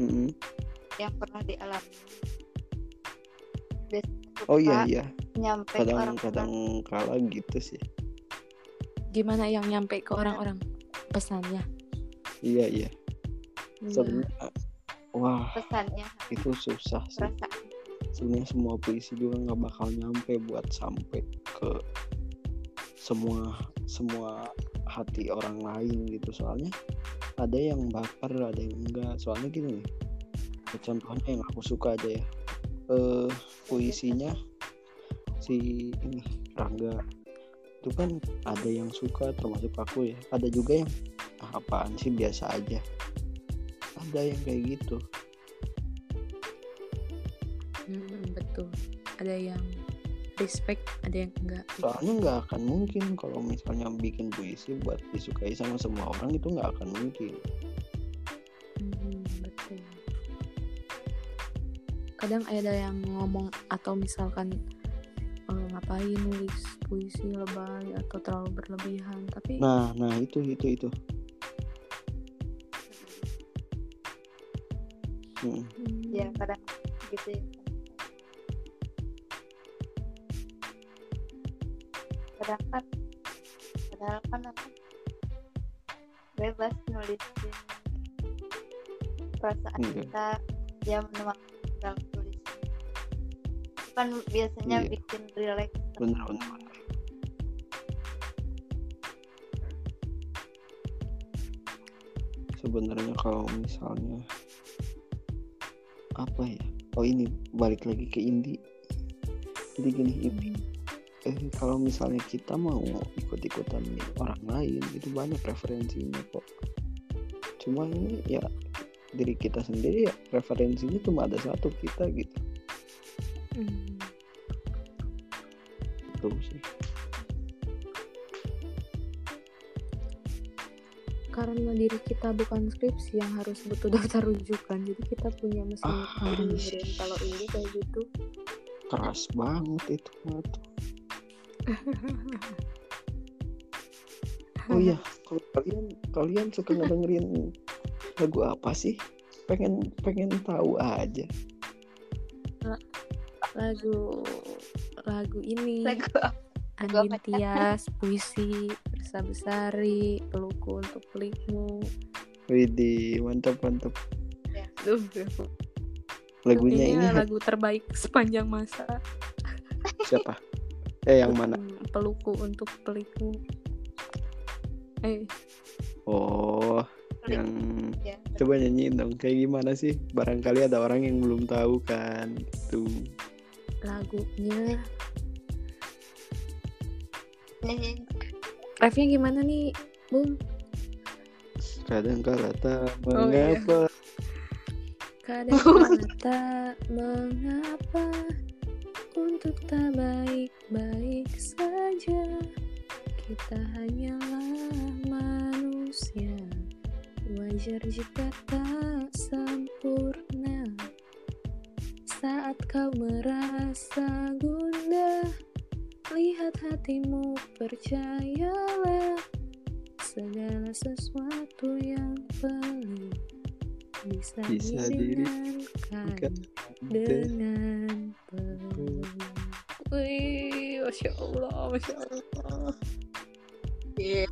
Mm-mm. yang pernah dialami. Biasanya suka oh iya iya. nyampe kadang-kadang kala gitu sih. Gimana yang nyampe ke orang-orang pesannya? iya iya. Iya. sebenarnya wah pesannya. itu susah sih. Perasaan sebenarnya semua puisi juga nggak bakal nyampe buat sampai ke semua semua hati orang lain gitu. Soalnya ada yang baper ada yang enggak. Soalnya gini nih contohnya yang aku suka aja ya. Eh puisinya si ini Rangga. Itu kan ada yang suka termasuk aku ya. Ada juga yang ah, apaan sih biasa aja. Ada yang kayak gitu Hmm, betul. Ada yang respect, ada yang enggak. soalnya nggak akan mungkin kalau misalnya bikin puisi buat disukai sama semua orang itu nggak akan mungkin Hmm, betul. Kadang ada yang ngomong atau misalkan eh, ngapain nulis puisi lebay atau terlalu berlebihan, tapi nah nah itu itu itu Mm. hmm, ya kadang gitu ya kadang kan padahal kan apa? Bebas nulisin perasaan Iya. kita dia menuangkan dalam tulisan. Kan biasanya Iya. bikin relax. Bener bener bener. sebenarnya kalau misalnya apa ya? Oh ini balik lagi ke indie jadi gini ini eh, kalau misalnya kita mau ikut-ikutan orang lain itu banyak referensinya kok cuma ini ya diri kita sendiri ya referensinya cuma ada satu kita gitu. Hmm, itu sih. Karena diri kita bukan skripsi yang harus butuh daftar rujukan, jadi kita punya mesin Ah, dengerin kalau ini kayak gitu. keras banget itu tuh. Oh iya, kalau kalian kalian suka ngedengerin lagu apa sih? Pengen pengen tahu aja. lagu lagu ini lagu apa? Andin? Tias puisi Bersa Besari pelukku untuk pelikmu Widih, mantap mantap. Duh, Lagunya ini ini lagu terbaik sepanjang masa siapa? Eh yang mana? Pelukku untuk pelikmu eh Oh, yang Ya, coba nyanyiin dong. Kayak gimana sih? Barangkali ada orang yang belum tahu kan. Tuh. lagunya nyanyi refnya gimana nih bung Kadang kala tak Oh, iya. mengapa kadang kala tak mengapa untuk tak baik-baik saja kita hanyalah manusia. Wajar jika tak sempurna. Saat kau merasa gundah lihat hatimu percayalah. Segala sesuatu yang pelik bisa, Bisa diringankan Kan? dengan peluh. Wih, masya Allah, masya Allah. Iya.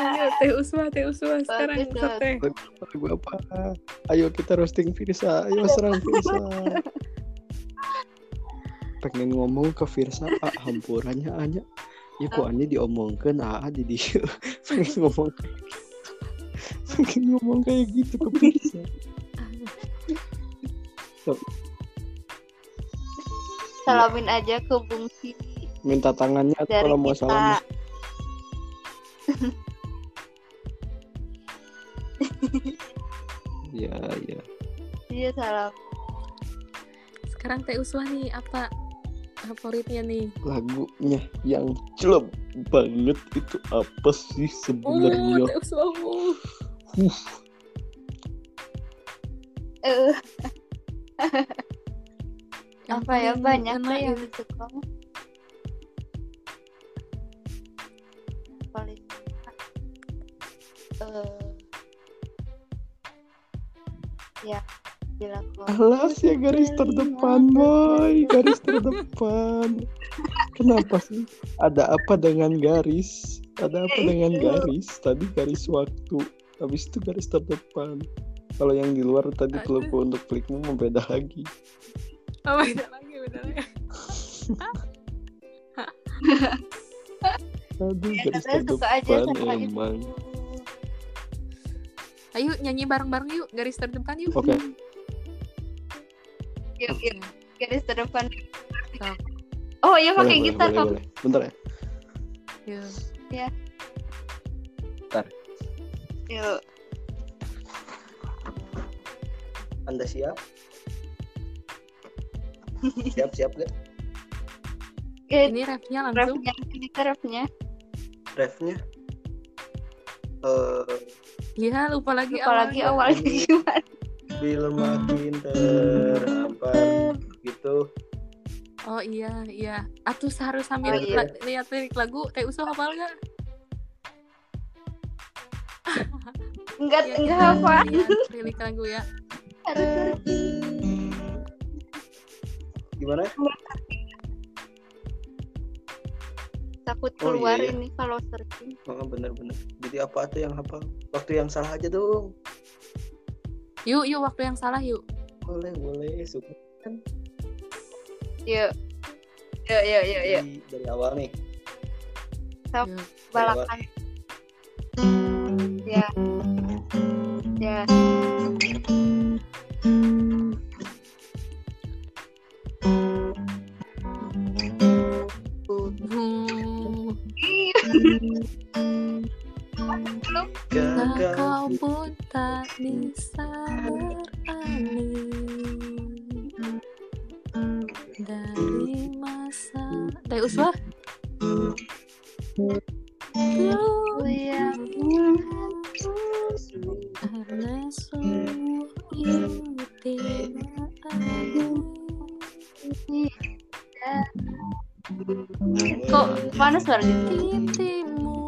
Ayo, teh uswa, teh uswa sekarang teh. Lagu apa? Ayo kita roasting Firsa. Ayo serang Firsa. Pengen ngomong ke Firsa, ah, hampurannya aja. Ya kok Anya diomongkan, ah di dia. Pengen ngomong pengen ngomong kayak gitu ke Firsa. salamin aja ke Bung Si Minta tangannya dari kalau mau kita salam. Iya, iya. dia salam Sekarang teh uswa nih apa favoritnya nih? Lagunya yang celep banget itu apa sih sebenarnya? oh. Uh, eh Yang apa ya banyak yang itu. suka Yang paling suka eh ya Alas ya garis terdepan boy Garis terdepan Kenapa sih? Ada apa dengan garis? Ada apa dengan garis? Tadi garis waktu Habis itu garis terdepan Kalau yang di luar tadi pelukku untuk klikmu membeda lagi Oh, beda lagi, beda lagi. Aduh ya, garis terdepan emang itu Ayo nyanyi bareng-bareng yuk, garis terdepan yuk. Oke. Yuk yuk garis terdepan oh iya pakai boleh, gitar boleh, boleh. Bentar ya Yuk. yuk Anda siap? Siap siap gak? eh, Ini refnya langsung. refnya kita refnya Refnya eh Iya, lupa lagi apalagi awalnya. awalnya gimana bila makin terhampar gitu Oh iya, iya. Atuh harus sambil Oh, iya. lihat lirik lagu. Teh usul hafal gak? enggak Iya, enggak apa lirik lagu ya. gimana? takut Oh, keluar iya, iya. ini kalau searching Oh, bener-bener. Jadi apa tuh yang hafal? Waktu yang salah aja dong. Yuk, yuk waktu yang salah yuk. Boleh, boleh. Suka yuk yuk yuk yuk yuk dari, dari awal nih. Yuk. balakan ya ya Hmm, belum kau Gagal. pun tak bisa berani dari masa Teh Uswa Oh, iya. Karena sungguh adil Kok mana suaranya? Titimu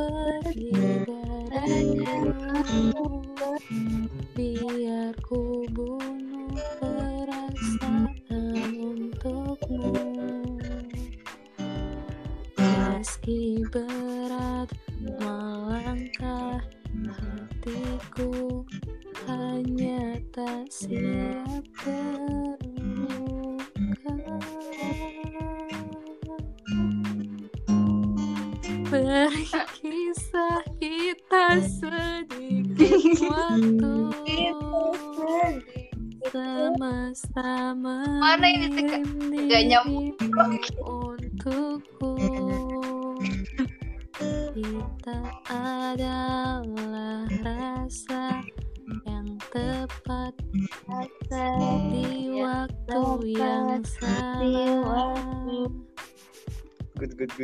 pergi dariku Biar ku bunuh perasaan untukmu. Meski berat melangkah hatiku hanya tak siap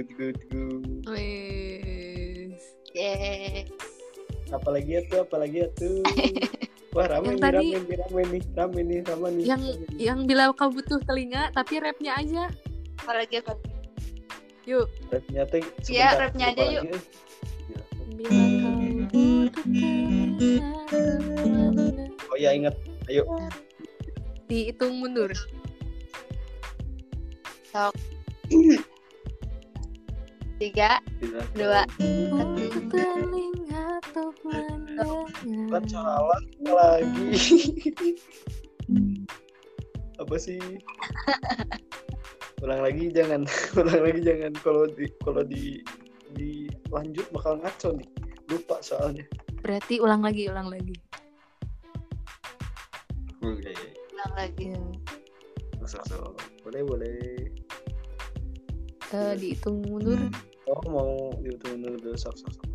good good Wes. Yeay. apalagi ya tuh apalagi ya tuh wah rame Yang nih tadi- rame nih rame nih rame nih rame nih Yang yang bila kau butuh telinga tapi rapnya aja. Apalagi apa? Yuk. rapnya tuh Iya, rapnya aja yuk. eh. Bila kau butuh telinga oh ya ingat ayo dihitung mundur. Tiga, dua. Mendengar. salah lagi apa sih ulang lagi jangan ulang lagi jangan kalau di kalau di di lanjut bakal ngaco nih lupa soalnya Berarti ulang lagi, ulang lagi. Oke, Ulang lagi. Ya. so, so. boleh boleh Eh, dihitung mundur. oh mau dihitung dulu sok sok sok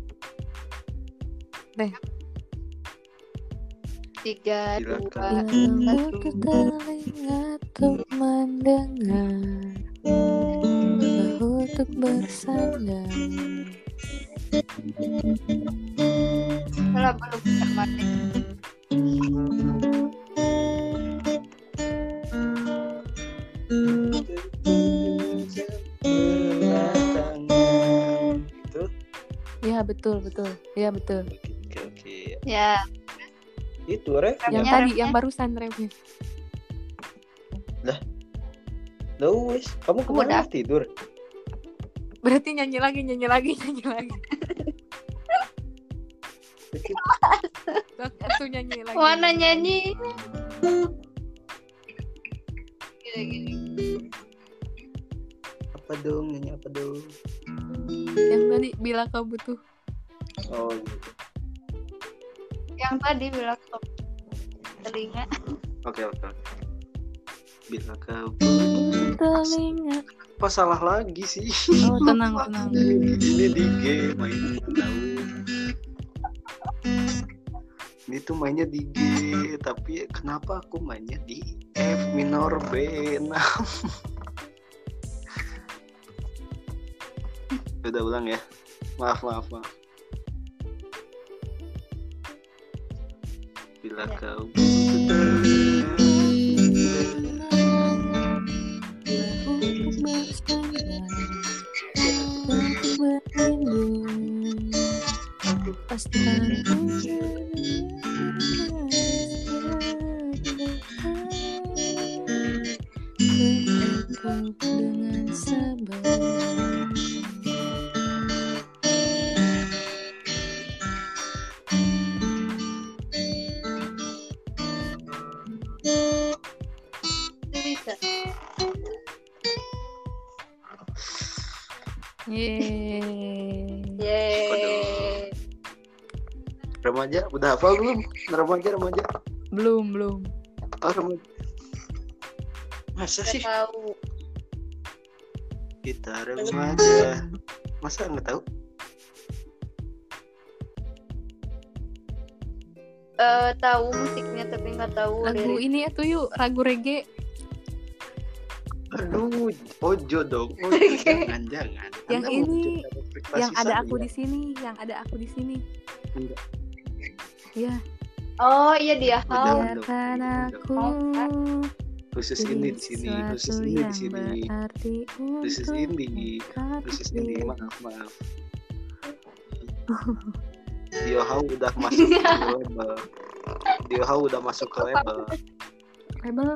Tiga, Silakan. dua, butuh telinga untuk mendengar. Bahu untuk bersandar. salah belum termati. itu Ya betul betul. Ya betul. oke oke Ya, itu ref Yang tadi, yang barusan rapnya. Loh, wes, kamu ke mana tidur? Berarti nyanyi lagi, nyanyi lagi, nyanyi lagi. Aku nyanyi lagi. mana nyanyi? Gini, gini. Apa dong? Nyanyi apa dong? Bila kau butuh. Oh, gitu. Yang tadi bilang stop telinga. Oke, oke, oke. Bila kau Telinga. apa salah lagi sih? Oh tenang, tenang. Ini di G main tahu. Ini tuh mainnya di G, tapi kenapa aku mainnya di F minor B6? Udah ulang ya. Maaf, maaf, maaf. Bila Ya. kau butuh udah hafal belum? Remaja, remaja. Belum, belum. Oh, remaja. Masa sih? tahu. Kita remaja. Masa nggak tahu? Eh, tahu musiknya tapi nggak tahu lagu lirik. ini ya tuh yuk ragu reggae Aduh, ojo dong. Ojo, jangan, jangan. Yang Anda ini, yang ada aku di sini yang ada aku di sini Enggak. Ya Oh iya dia Jangan hal. jangan aku Khusus ini di sini, khusus ini di sini. Khusus ini, khusus di- ini. Maaf, maaf. Diohau udah masuk ke label. Diohau udah masuk ke label. label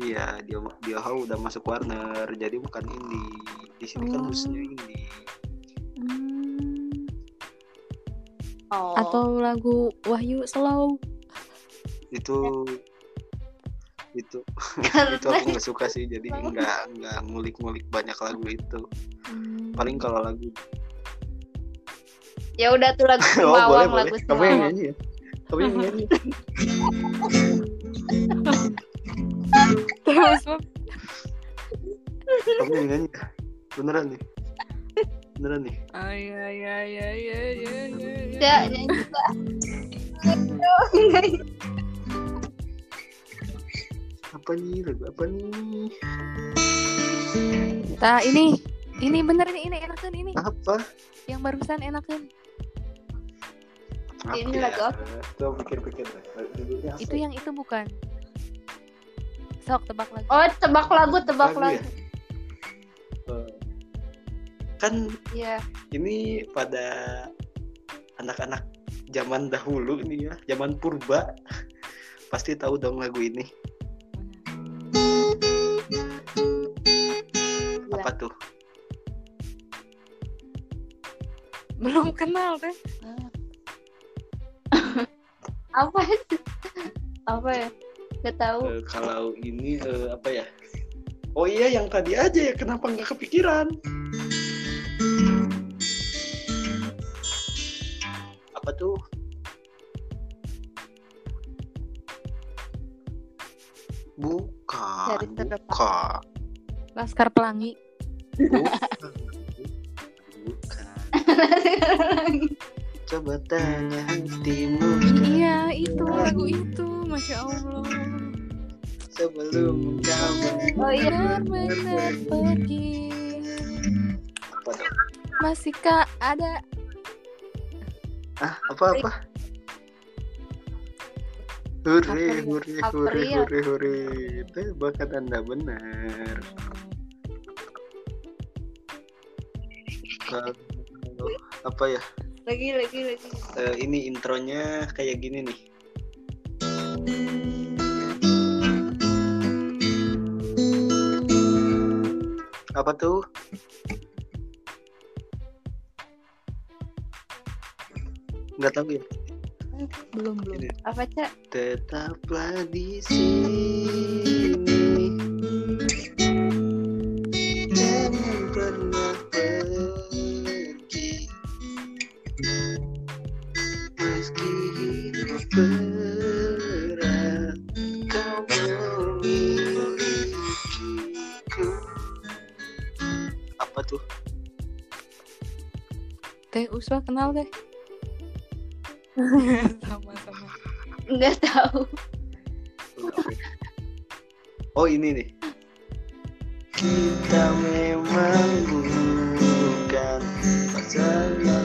Iya, dia Diohau udah masuk Warner, jadi bukan indie. Di sini kan Oh. khususnya indie. Hmm, Oh. atau lagu Wahyu Slow Itu itu. Karena itu aku nggak suka sih jadi nggak nggak ngulik-ngulik banyak lagu itu. Hmm, paling kalau lagu ya udah tuh lagu oh boleh Sumawang boleh. Lagu kamu yang nyanyi ya? Kamu yang nyanyi. Terus kamu yang nyanyi. Ya? beneran nih beneran nih iya, iya, iya, iya, iya, iya. Ya, nyanyi juga. apa nih lagu apa nih Nah, ini ini bener ini ini enakan ini apa yang barusan enakan Apa Ini ya? lagu apa? Coba pikir-pikir itu ya? yang itu bukan sok tebak lagi Oh, tebak lagu, tebak Lagu ya? lagu. Eh, kan Iya. ini pada anak-anak zaman dahulu nih ya zaman purba pasti tahu dong lagu ini Iya. apa tuh belum kenal teh Apa itu? Apa ya? Gak tahu. Eh, kalau ini eh, apa ya oh iya yang tadi aja ya kenapa nggak kepikiran apa tuh? Bukan Dari bukan Laskar Pelangi. Bukan bukan. Coba tanya hatimu. Iya itu lagu itu. Masya allah. Sebelum kamu Oh iya. benar-benar pergi. Apa tuh? Masihkah ada ah apa apa April. hore, hore, April. hore, hore. Tebakan Anda benar. Kalau apa ya? Lagi, lagi, lagi. Eh, ini intronya kayak gini nih. Apa tuh? Nggak tahu ya. belum belum Ini. Apa, Cak? Tetaplah di sini. Jangan pernah pergi. Meski hidup berat, kau memilikiku. Apa tuh? teh uswa kenal teh sama sama Nggak tahu. Oh ini nih. Kita memang bukan sempurna.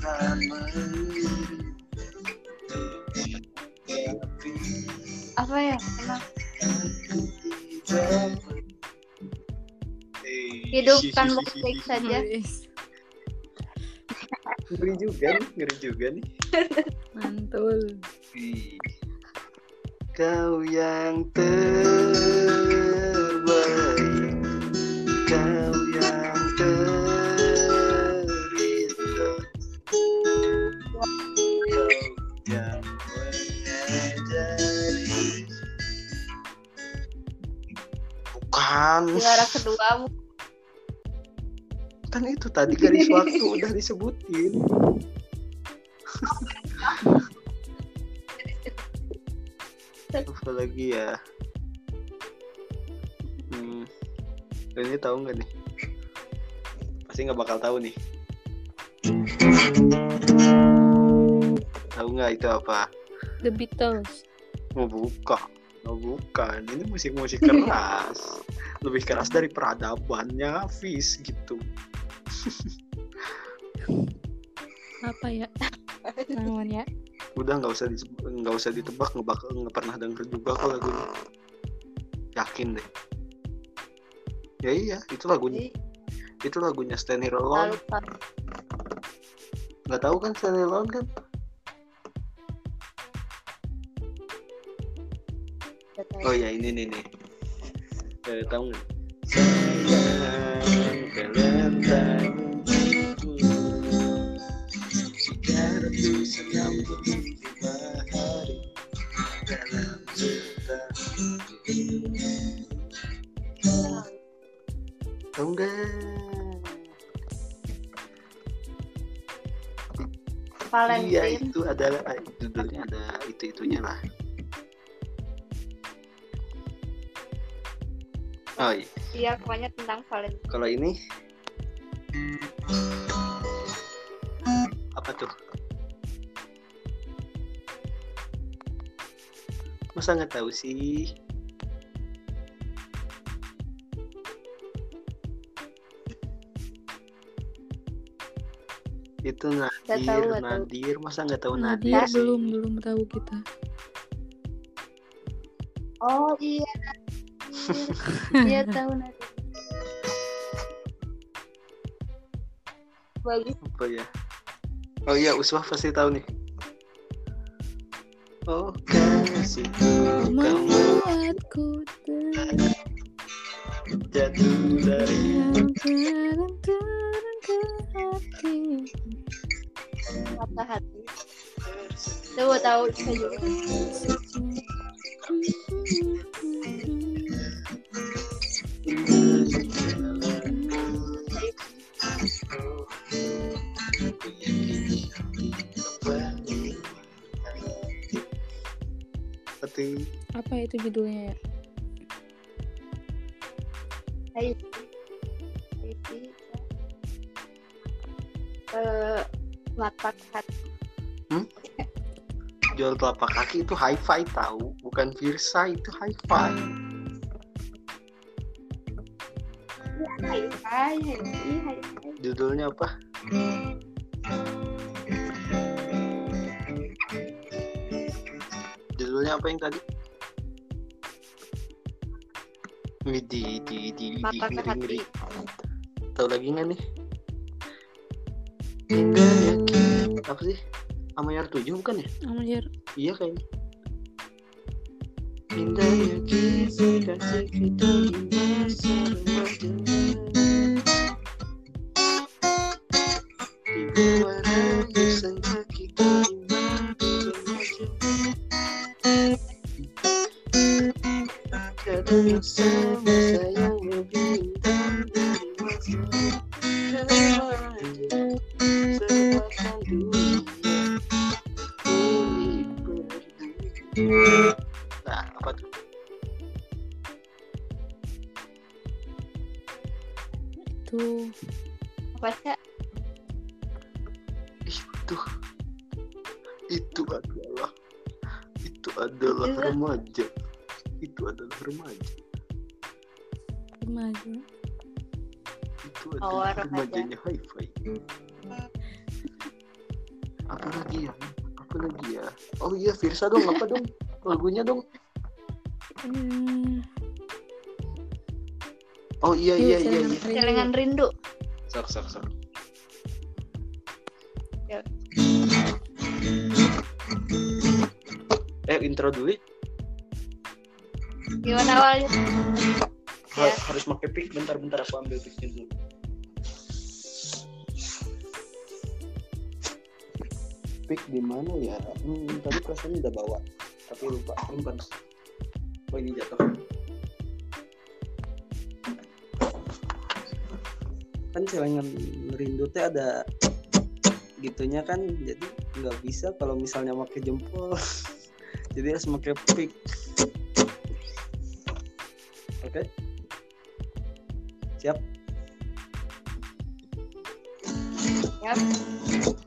Tuhan mengirim Tapi Apa ya? Emang hidupkan baik-baik saja. Ngeri juga nih, ngeri juga nih. mantul. Kau yang terbaik Kau yang terindah Kau yang mengajari Bukan Juara kedua Kan itu tadi garis waktu udah disebutin. Apa lagi ya ini tahu nggak nih? Pasti nggak bakal tahu nih. Tahu nggak itu apa? The Beatles. Mau buka. Oh bukan ini musik-musik keras. Lebih keras dari peradabannya Hafiz gitu apa ya? Namanya udah nggak usah di- nggak usah ditebak nggak pernah denger juga kok lagunya yakin deh. Ya iya itu lagunya. Jadi itu lagunya Stand Here Alone nggak tahu kan Stand Here Alone kan oh ya ini nih nih eh, tahu nggak? Sayang Valentine lima hari dalam cinta Iya itu ada judulnya ada itu itunya lah. Oh iya. iya pokoknya tentang Valentine Kalau ini apa tuh? Masa nggak tahu sih? Itu Nadir, tahu, nggak tahu. Nadir, masa nggak tahu Nadir Nadir, sih? belum belum tahu kita oh iya iya tahu nanti bagus apa ya? Oh iya Uswah pasti tahu nih. Oh kamu membuatku jatuh dari terang turun ke hati. hati. Tahu tahu saya juga apa itu judulnya ya? Hai. Itu eh mata hati jual telapak kaki itu hi-fi tahu bukan Virsa itu hi-fi. Judulnya apa? Judulnya apa yang tadi di di di di mata hati tahu lagi nggak nih? Hingga yakin apa sih? Amayar 7 bukan ya? Amalir iya kayaknya kasih kita di masa remaja lagunya dong hmm. oh iya iya iya, celengan iya. rindu. celengan rindu sok sok sok Ya. eh intro dulu ya. gimana awalnya Har- harus pakai pick bentar bentar aku ambil picknya dulu pick di mana ya hmm, tadi perasaan udah bawa tapi lupa simpan oh ini jatuh. Kan celengan rindu teh ada gitunya kan jadi nggak bisa kalau misalnya pakai jempol. Jadi harus pakai pick. Oke. Siap. Yap. Gimana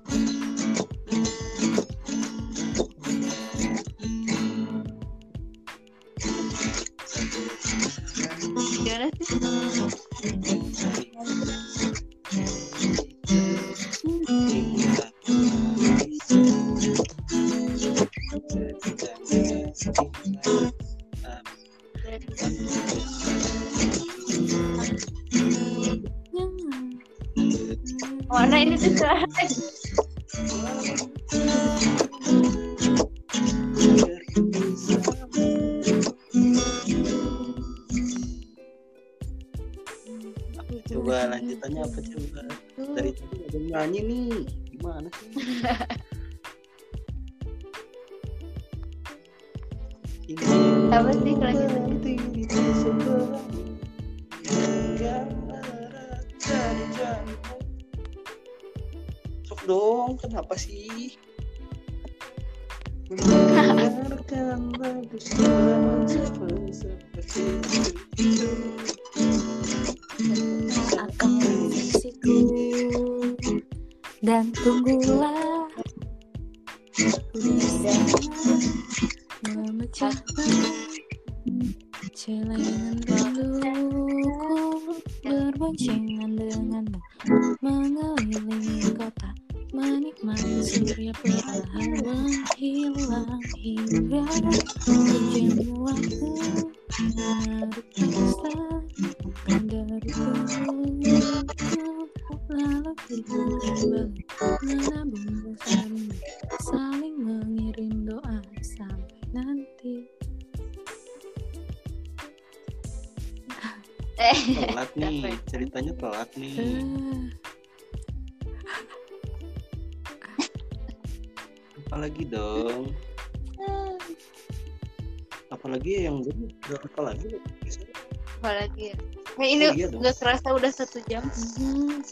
apalagi ya? Kayak ini Oh, iya nggak kerasa udah satu jam. mhm.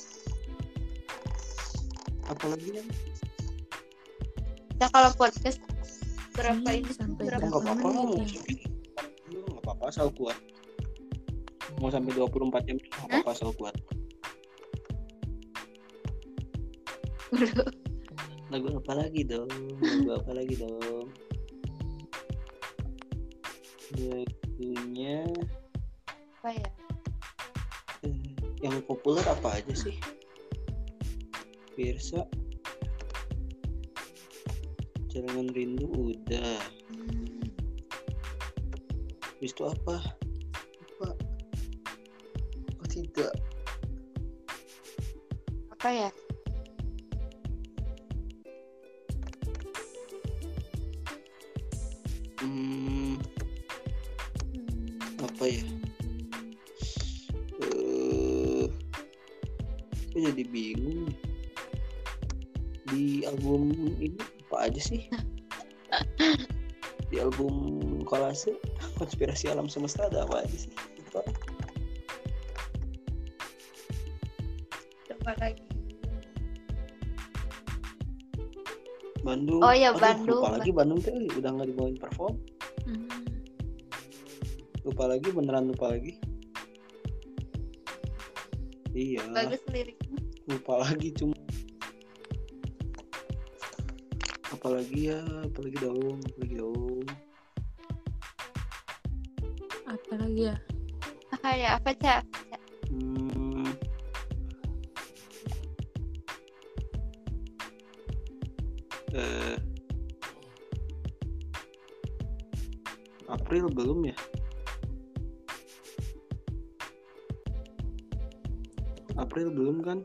apalagi yang Kita kalau podcast berapa Iya, ini? sampai berapa nggak apa-apa ya? nggak apa-apa asal kuat mau sampai 24 jam nggak apa-apa asal kuat lagu apa lagi dong lagu apa lagi dong lagunya yang populer apa aja sih? Pirsa. Jalan Rindu udah. Habis itu apa? Apa? Oh tidak Apa ya? Konspirasi alam semesta ada apa aja sih Lupa. Coba lagi. Bandung Oh iya, Aduh, Bandung. lupa lagi Bandung tuh udah nggak dibawain perform Mhm. lupa lagi beneran lupa lagi iya Bagus liriknya. lupa lagi cuma apalagi ya apalagi dong apalagi dong ya? Apa cak? hmm. eh April belum ya? April belum kan?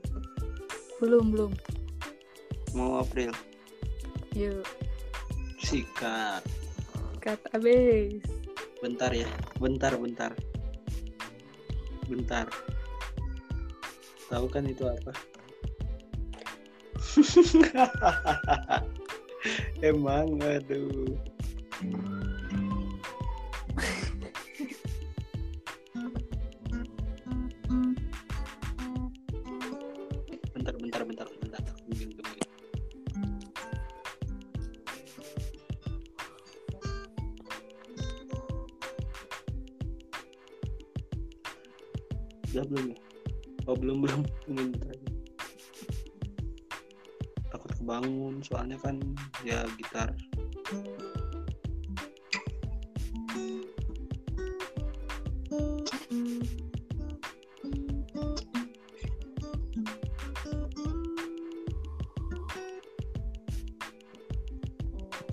Belum belum. Mau April? Yuk. Sikat. Cut abis bentar ya. Bentar bentar bentar. Tahu kan itu apa? Emang aduh soalnya kan ya gitar.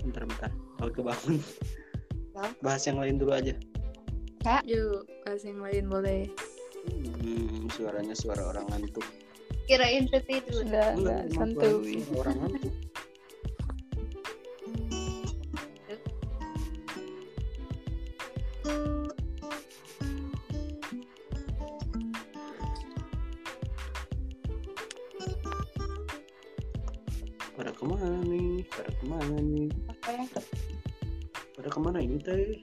Bentar bentar. Takut kebangun. Bang. Bahas yang lain dulu aja. Yuk, kasih yang lain boleh. Hmm, suaranya suara orang ngantuk. Kirain tidur. Enggak, enggak, emang santuy. Orang ngantuk. Pada ke mana nih? Apa ya? Pada ke mana ini teh?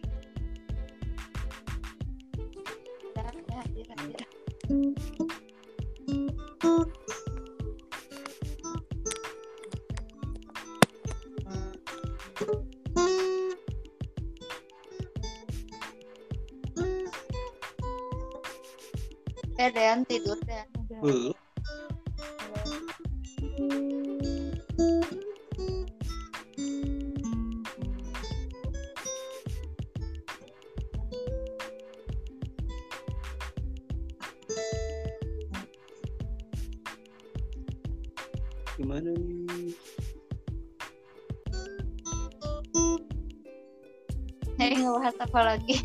Lagi?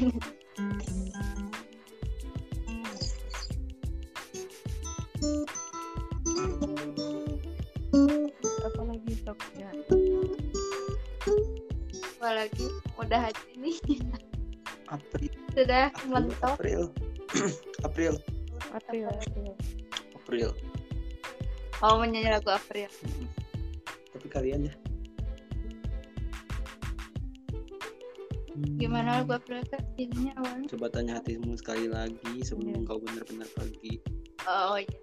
Apa lagi topnya? apa lagi? Udah aja nih. April. Sudah April. mentok. April. April. April, April. April. Oh, menyanyi lagu April. Tapi kalian ya. Gimana April, Kak? Jadinya awalnya? Coba tanya hatimu sekali lagi sebelum Iya. kau benar-benar pergi. Oh, iya.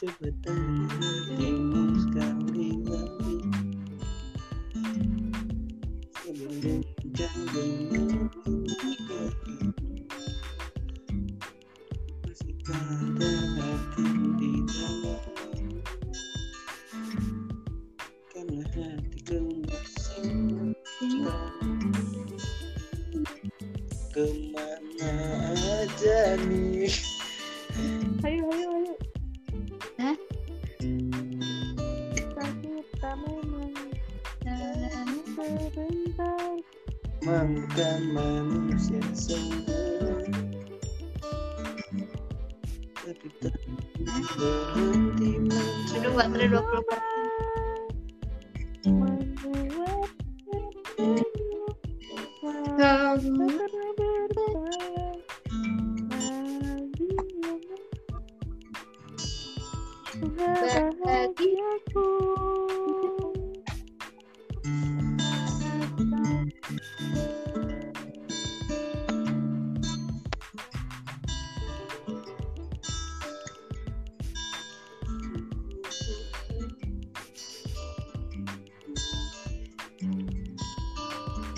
Coba tanya hatimu sekali lagi sebelum kau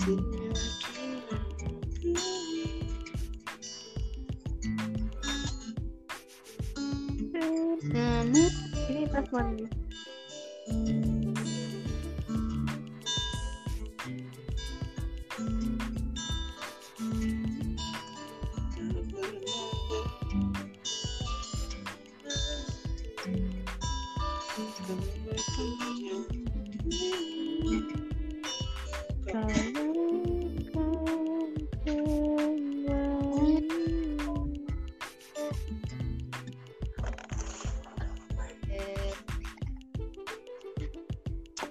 see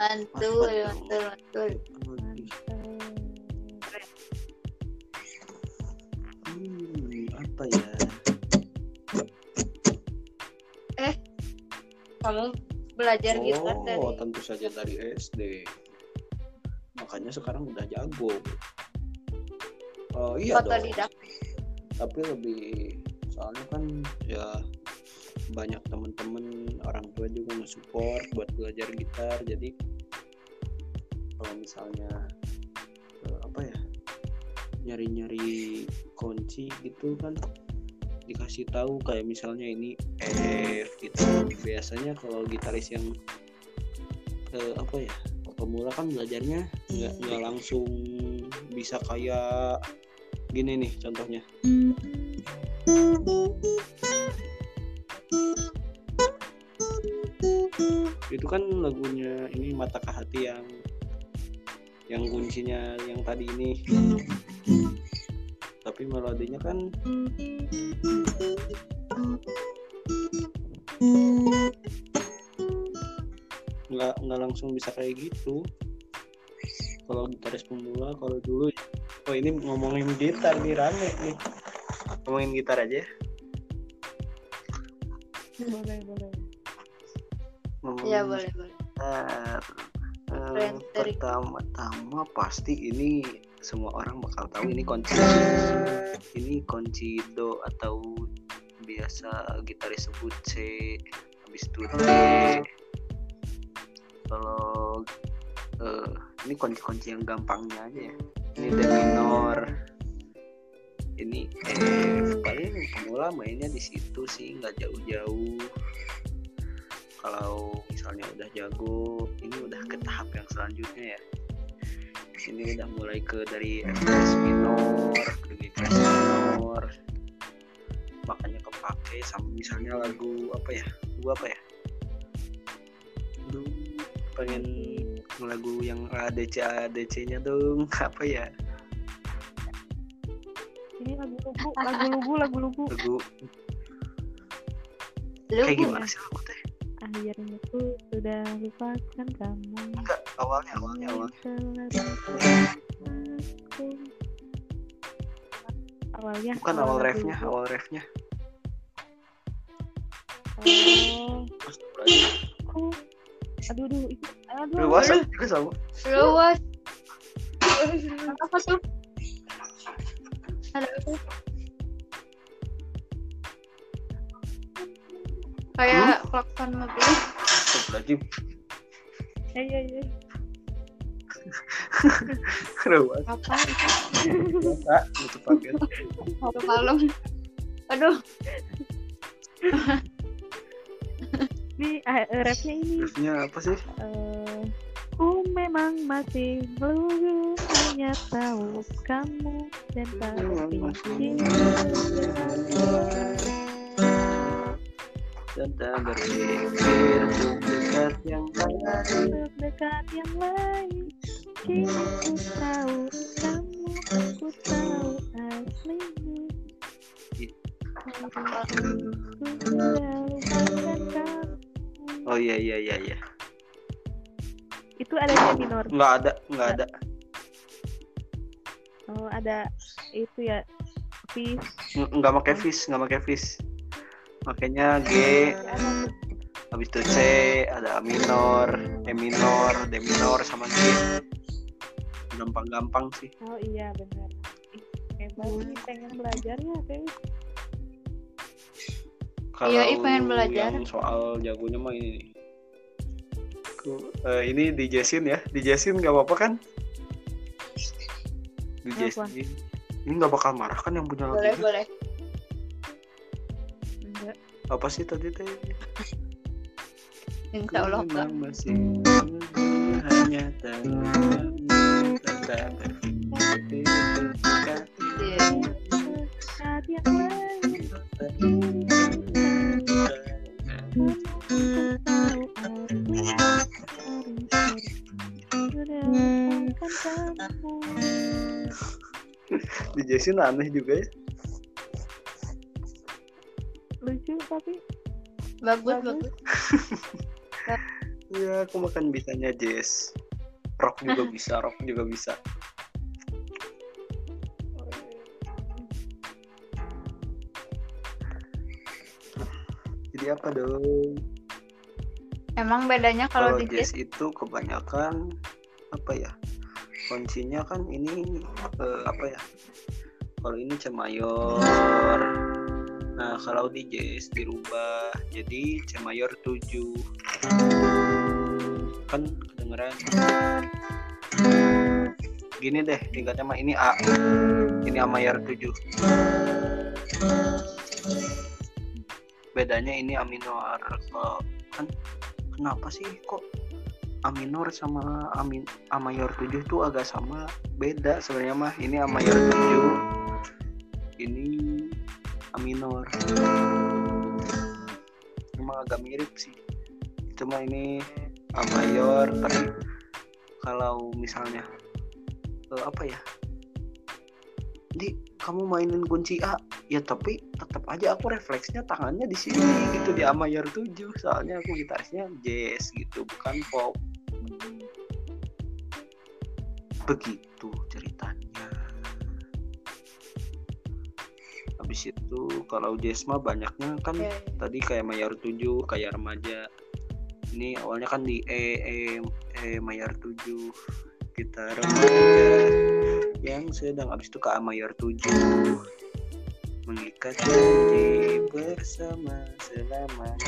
Mantul, mantul, mantul. Hmm, apa ya? Kamu belajar gitar dari Oh, tentu saja dari SD. Makanya sekarang udah jago. Oh iya dong. Tapi lebih soalnya kan ya banyak temen-temen orang tua juga nge-support buat belajar gitar jadi misalnya eh, apa ya nyari-nyari kunci gitu kan dikasih tahu kayak misalnya ini F gitu. Biasanya kalau gitaris yang eh, apa ya pemula kan belajarnya nggak nggak langsung bisa kayak gini nih contohnya. Itu kan lagunya ini mata ke hati yang yang kuncinya yang tadi ini. Tapi melodinya kan nggak nggak langsung bisa kayak gitu. Kalau gitaris pemula kalau dulu oh ini ngomongin gitar nih rame nih. Ngomongin gitar aja ya. boleh boleh. Ngomongin Iya boleh boleh. gitar Dari- pertama-tama pasti ini semua orang bakal tahu ini kunci. Ini kunci do atau biasa gitaris sebut C habis itu D. Kalau eh, ini kunci-kunci yang gampangnya aja. Ya ini D minor. Ini F. Paling pemula mainnya di situ sih nggak jauh-jauh. Kalau misalnya udah jago ini udah ke tahap yang selanjutnya ya. Ini udah mulai ke dari Fs minor ke Fs minor. Makanya kepake sama misalnya lagu apa ya? Lagu apa ya? Aduh, pengen lagu yang ADC ADC nya dong. Apa ya? Ini lagu lugu lagu lugu lagu lugu lagu kayak gimana sih lagu teh akhirnya ku sudah lupakan kamu enggak awalnya awalnya awalnya awalnya bukan awal refnya awal refnya oh aduh aduh itu aduh Luas juga sama luas. Apa tuh? Ada apa? Kayak klakson mobil. Ya ya Luas. Apa? Biasa, itu paket. Malam. Aduh. ini eh, refnya ini Refnya apa sih? eh, ku memang masih melulu hanya tahu kamu dan tak tak berpikir untuk dekat yang lain. untuk dekat yang lain kini ku tahu kamu ku tahu aslimu Oh iya iya iya iya. itu ada C minor Nggak ada nggak ada. oh ada itu ya vis Ng- Nggak pakai vis nggak pakai vis. Makanya G, habis itu C, ada A minor, E minor, D minor sama G. Gampang-gampang sih. oh iya benar hebat nih pengen belajarnya teh Kalau Iya, pengen belajar. yang soal jagonya mah ini nih. Eh, ini di Jasin ya, di Jasin nggak apa-apa kan? Di? Jasin. Ini nggak bakal marah kan yang punya lagu Boleh boleh. Apa sih tadi teh? Insya Allah masih hanya kamu tetap berpikir Iya. dekat yang lain di Jasin aneh juga ya. Lucu tapi Bagus Bagus. bagus. Ya, aku makan bisanya jazz. Rock juga bisa, rock juga bisa. Jadi apa dong? Emang bedanya kalau Kalau di jazz jazz itu kebanyakan apa ya? Kuncinya kan ini eh, apa ya? Kalau ini C mayor. Nah, kalau di jazz dirubah jadi C mayor 7. Kan kedengeran. Gini deh, tingkatnya mah ini A. Ini A mayor 7. Bedanya ini A minor. Kan kenapa sih kok A minor sama A, min, A mayor 7 tuh agak sama beda sebenarnya mah ini A mayor 7 ini minor. Emang agak mirip sih. Cuma ini A mayor tapi kalau misalnya eh, apa ya? Di kamu mainin kunci A ya tapi tetap aja aku refleksnya tangannya di sini gitu. Di A mayor 7 soalnya aku gitarisnya jazz gitu. Bukan pop. Begitu ceritanya habis itu kalau mah banyaknya kan Ya, tadi kayak mayor 7 kayak remaja. Ini awalnya kan di E E, e mayor 7 kita remaja. Yang sedang habis itu ke A mayor 7 mengikat janji bersama selamanya.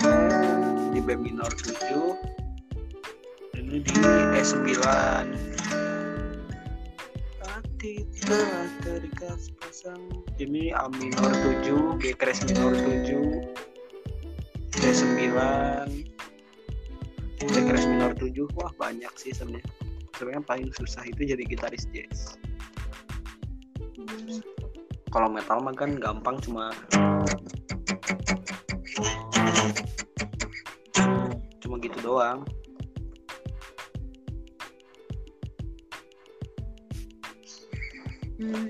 Di B minor 7 ini di E 9 hati telah terikat pasang ini A minor 7 G keras minor 7 D 9 D keras minor 7 wah banyak sih sebenarnya. Sebenarnya paling susah itu jadi gitaris jazz. Kalau metal mah kan gampang cuma cuma gitu doang Hmm.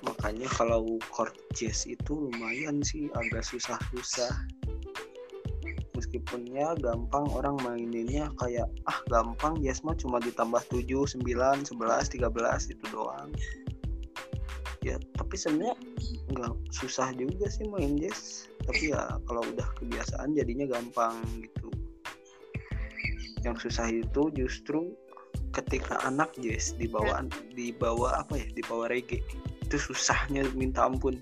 makanya kalau chord jazz itu lumayan sih agak susah-susah. Meskipun ya gampang orang maininnya kayak ah gampang jazz mah cuma ditambah 7, 9, 11, 13 itu doang. Ya tapi sebenarnya nggak susah juga sih main jazz tapi ya kalau udah kebiasaan jadinya gampang gitu. Yang susah itu justru ketika anak jazz dibawa dibawa apa ya dibawa reggae itu susahnya minta ampun.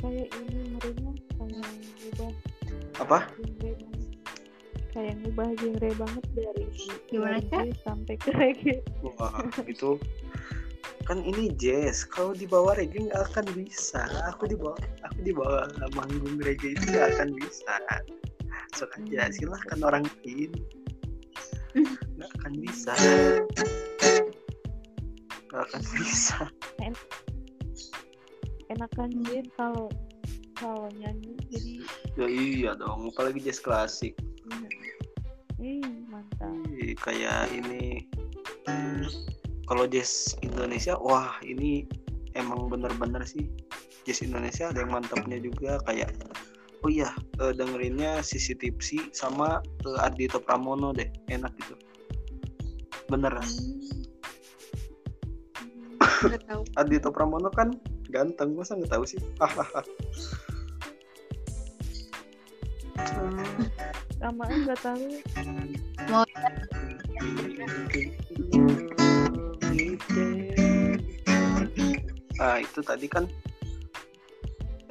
Kayak ini ngerinya kayak ngubah. Apa? Kayak ngubah genre banget dari Gimana, jazz sampai ke reggae wah itu kan ini jazz kalau dibawa reggae nggak akan bisa. Aku dibawa aku dibawa manggung reggae itu nggak akan bisa. Sok aja silahkan orang lain. Nggak akan bisa. Nggak akan bisa. Enakan jazz kalau kalau nyanyi jadi ya iya dong apalagi jazz klasik. Ih mantap. Kayak ini kalau jazz Indonesia wah ini emang bener-bener sih. Jazz Indonesia ada yang mantapnya juga kayak oh iya eh, dengerinnya Sisi Tipsi sama eh, Ardito Pramono deh enak gitu. Beneran tahu. Ardito Pramono kan ganteng masa nggak tahu sih? Hahaha sama nggak tahu. Mau ah itu tadi kan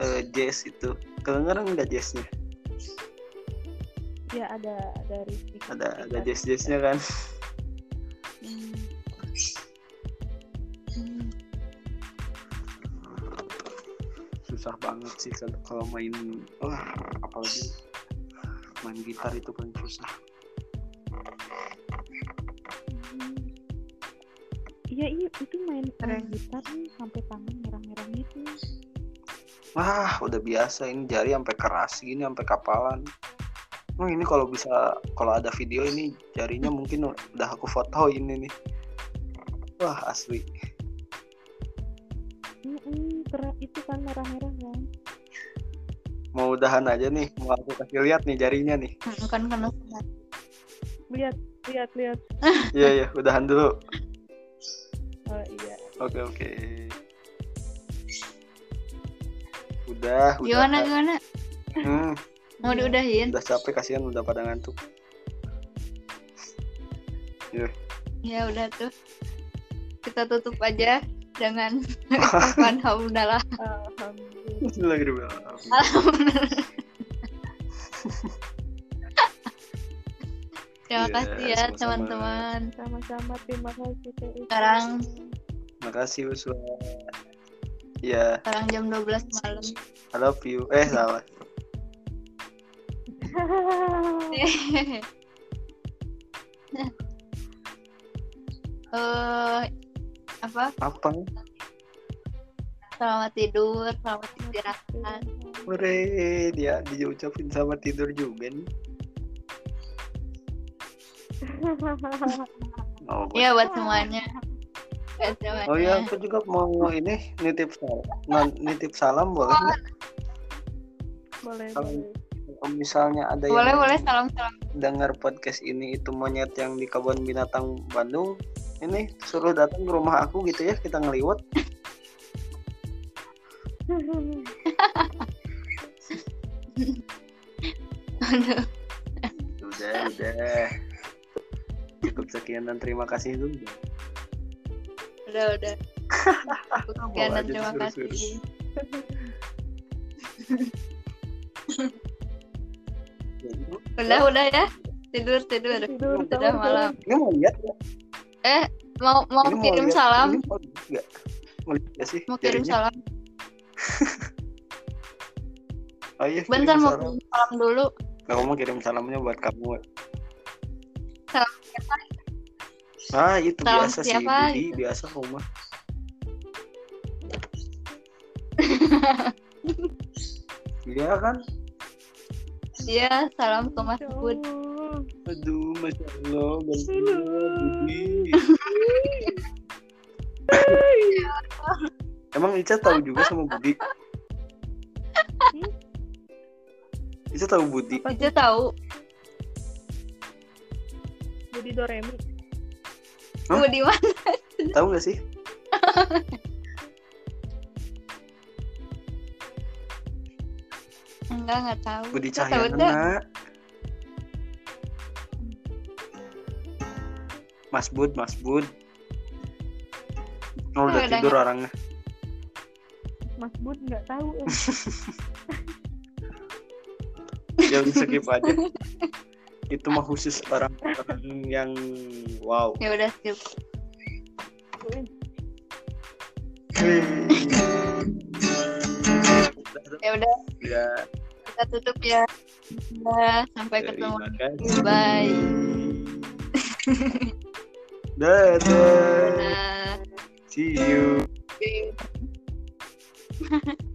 eh, jazz itu. Kedengeran nggak jazznya? Ya ada ada ritmik ada ada jazz jazznya kan? Hmm. susah banget sih kalau- kalau main wah apalagi main gitar itu paling susah Iya iya itu main main Keren. gitar nih sampai tangan merah-merah gitu. wah udah biasa ini jari sampai keras gini sampai kapalan Oh, ini kalau bisa kalau ada video ini jarinya mungkin udah aku fotoin ini wah asli Mm-mm, kera- itu kan merah-merah kan. mau udahan aja nih mau aku kasih lihat nih jarinya nih Hmm, kan kena sunat. Lihat lihat lihat. iya iya udahan dulu Oh iya. oke oke. Udah gimana udah. Gimana Hmm, mau diudahin? Udah capek kasihan udah pada ngantuk. Ya udah tuh. Kita tutup aja dengan ucapan hamdalah. Alhamdulillah. Terima Iya, kasih ya teman-teman. Sama-sama terima kasih. Sekarang Makasih Uswa. Ya, sekarang jam 12 malam. I love you. Eh, salah. Eh apa? Apa? Selamat tidur, selamat istirahat. Hore, dia dia ucapin sama tidur juga nih. Oh, Iya buat semuanya. Buat semuanya. Oh iya, aku juga mau ini nitip salam. Nitip salam boleh nggak? boleh Kalau boleh. Kalau misalnya ada Boleh yang boleh salam salam. dengar podcast ini itu monyet yang di kebun binatang Bandung, ini suruh datang ke rumah aku gitu ya, kita ngeliwat. Udah, udah. Cukup sekian dan terima kasih dulu. Udah udah. Sekian dan aja terima kasih. Udah udah ya. Tidur tidur. Tidur, Sudah salam, malam. Ini mau lihat ya? Eh mau mau Ini kirim lihat- salam. Ini mau lihat? Mau lihat sih? Mau kirim jarinya? salam. Oh iya, Bentar kirim mau salam. kirim salam dulu. Kamu mau kirim salamnya buat kamu. Salam siapa? Ah, itu Salam biasa sih, siapa Budi, gitu? biasa rumah. Iya kan? Iya salam ke Mas Bud. Aduh, masya Allah, gantinya Budi. Emang Ica tahu juga sama Budi? Ica tahu Budi? Aja tahu. Budi Doremi. Hah? Bud di mana? Tahu nggak sih? Enggak enggak tahu. Budi Cahyana. Mas Bud, Mas Bud. Oh, udah tidur nggak- orangnya. Mas Bud nggak tahu. Ya skip aja. Itu mah khusus orang-orang yang wow. Ya udah skip. Ya udah Ya, kita tutup ya. Udah, sampai ketemu. terima kasih. Bye. Dadah. Dadah. See you.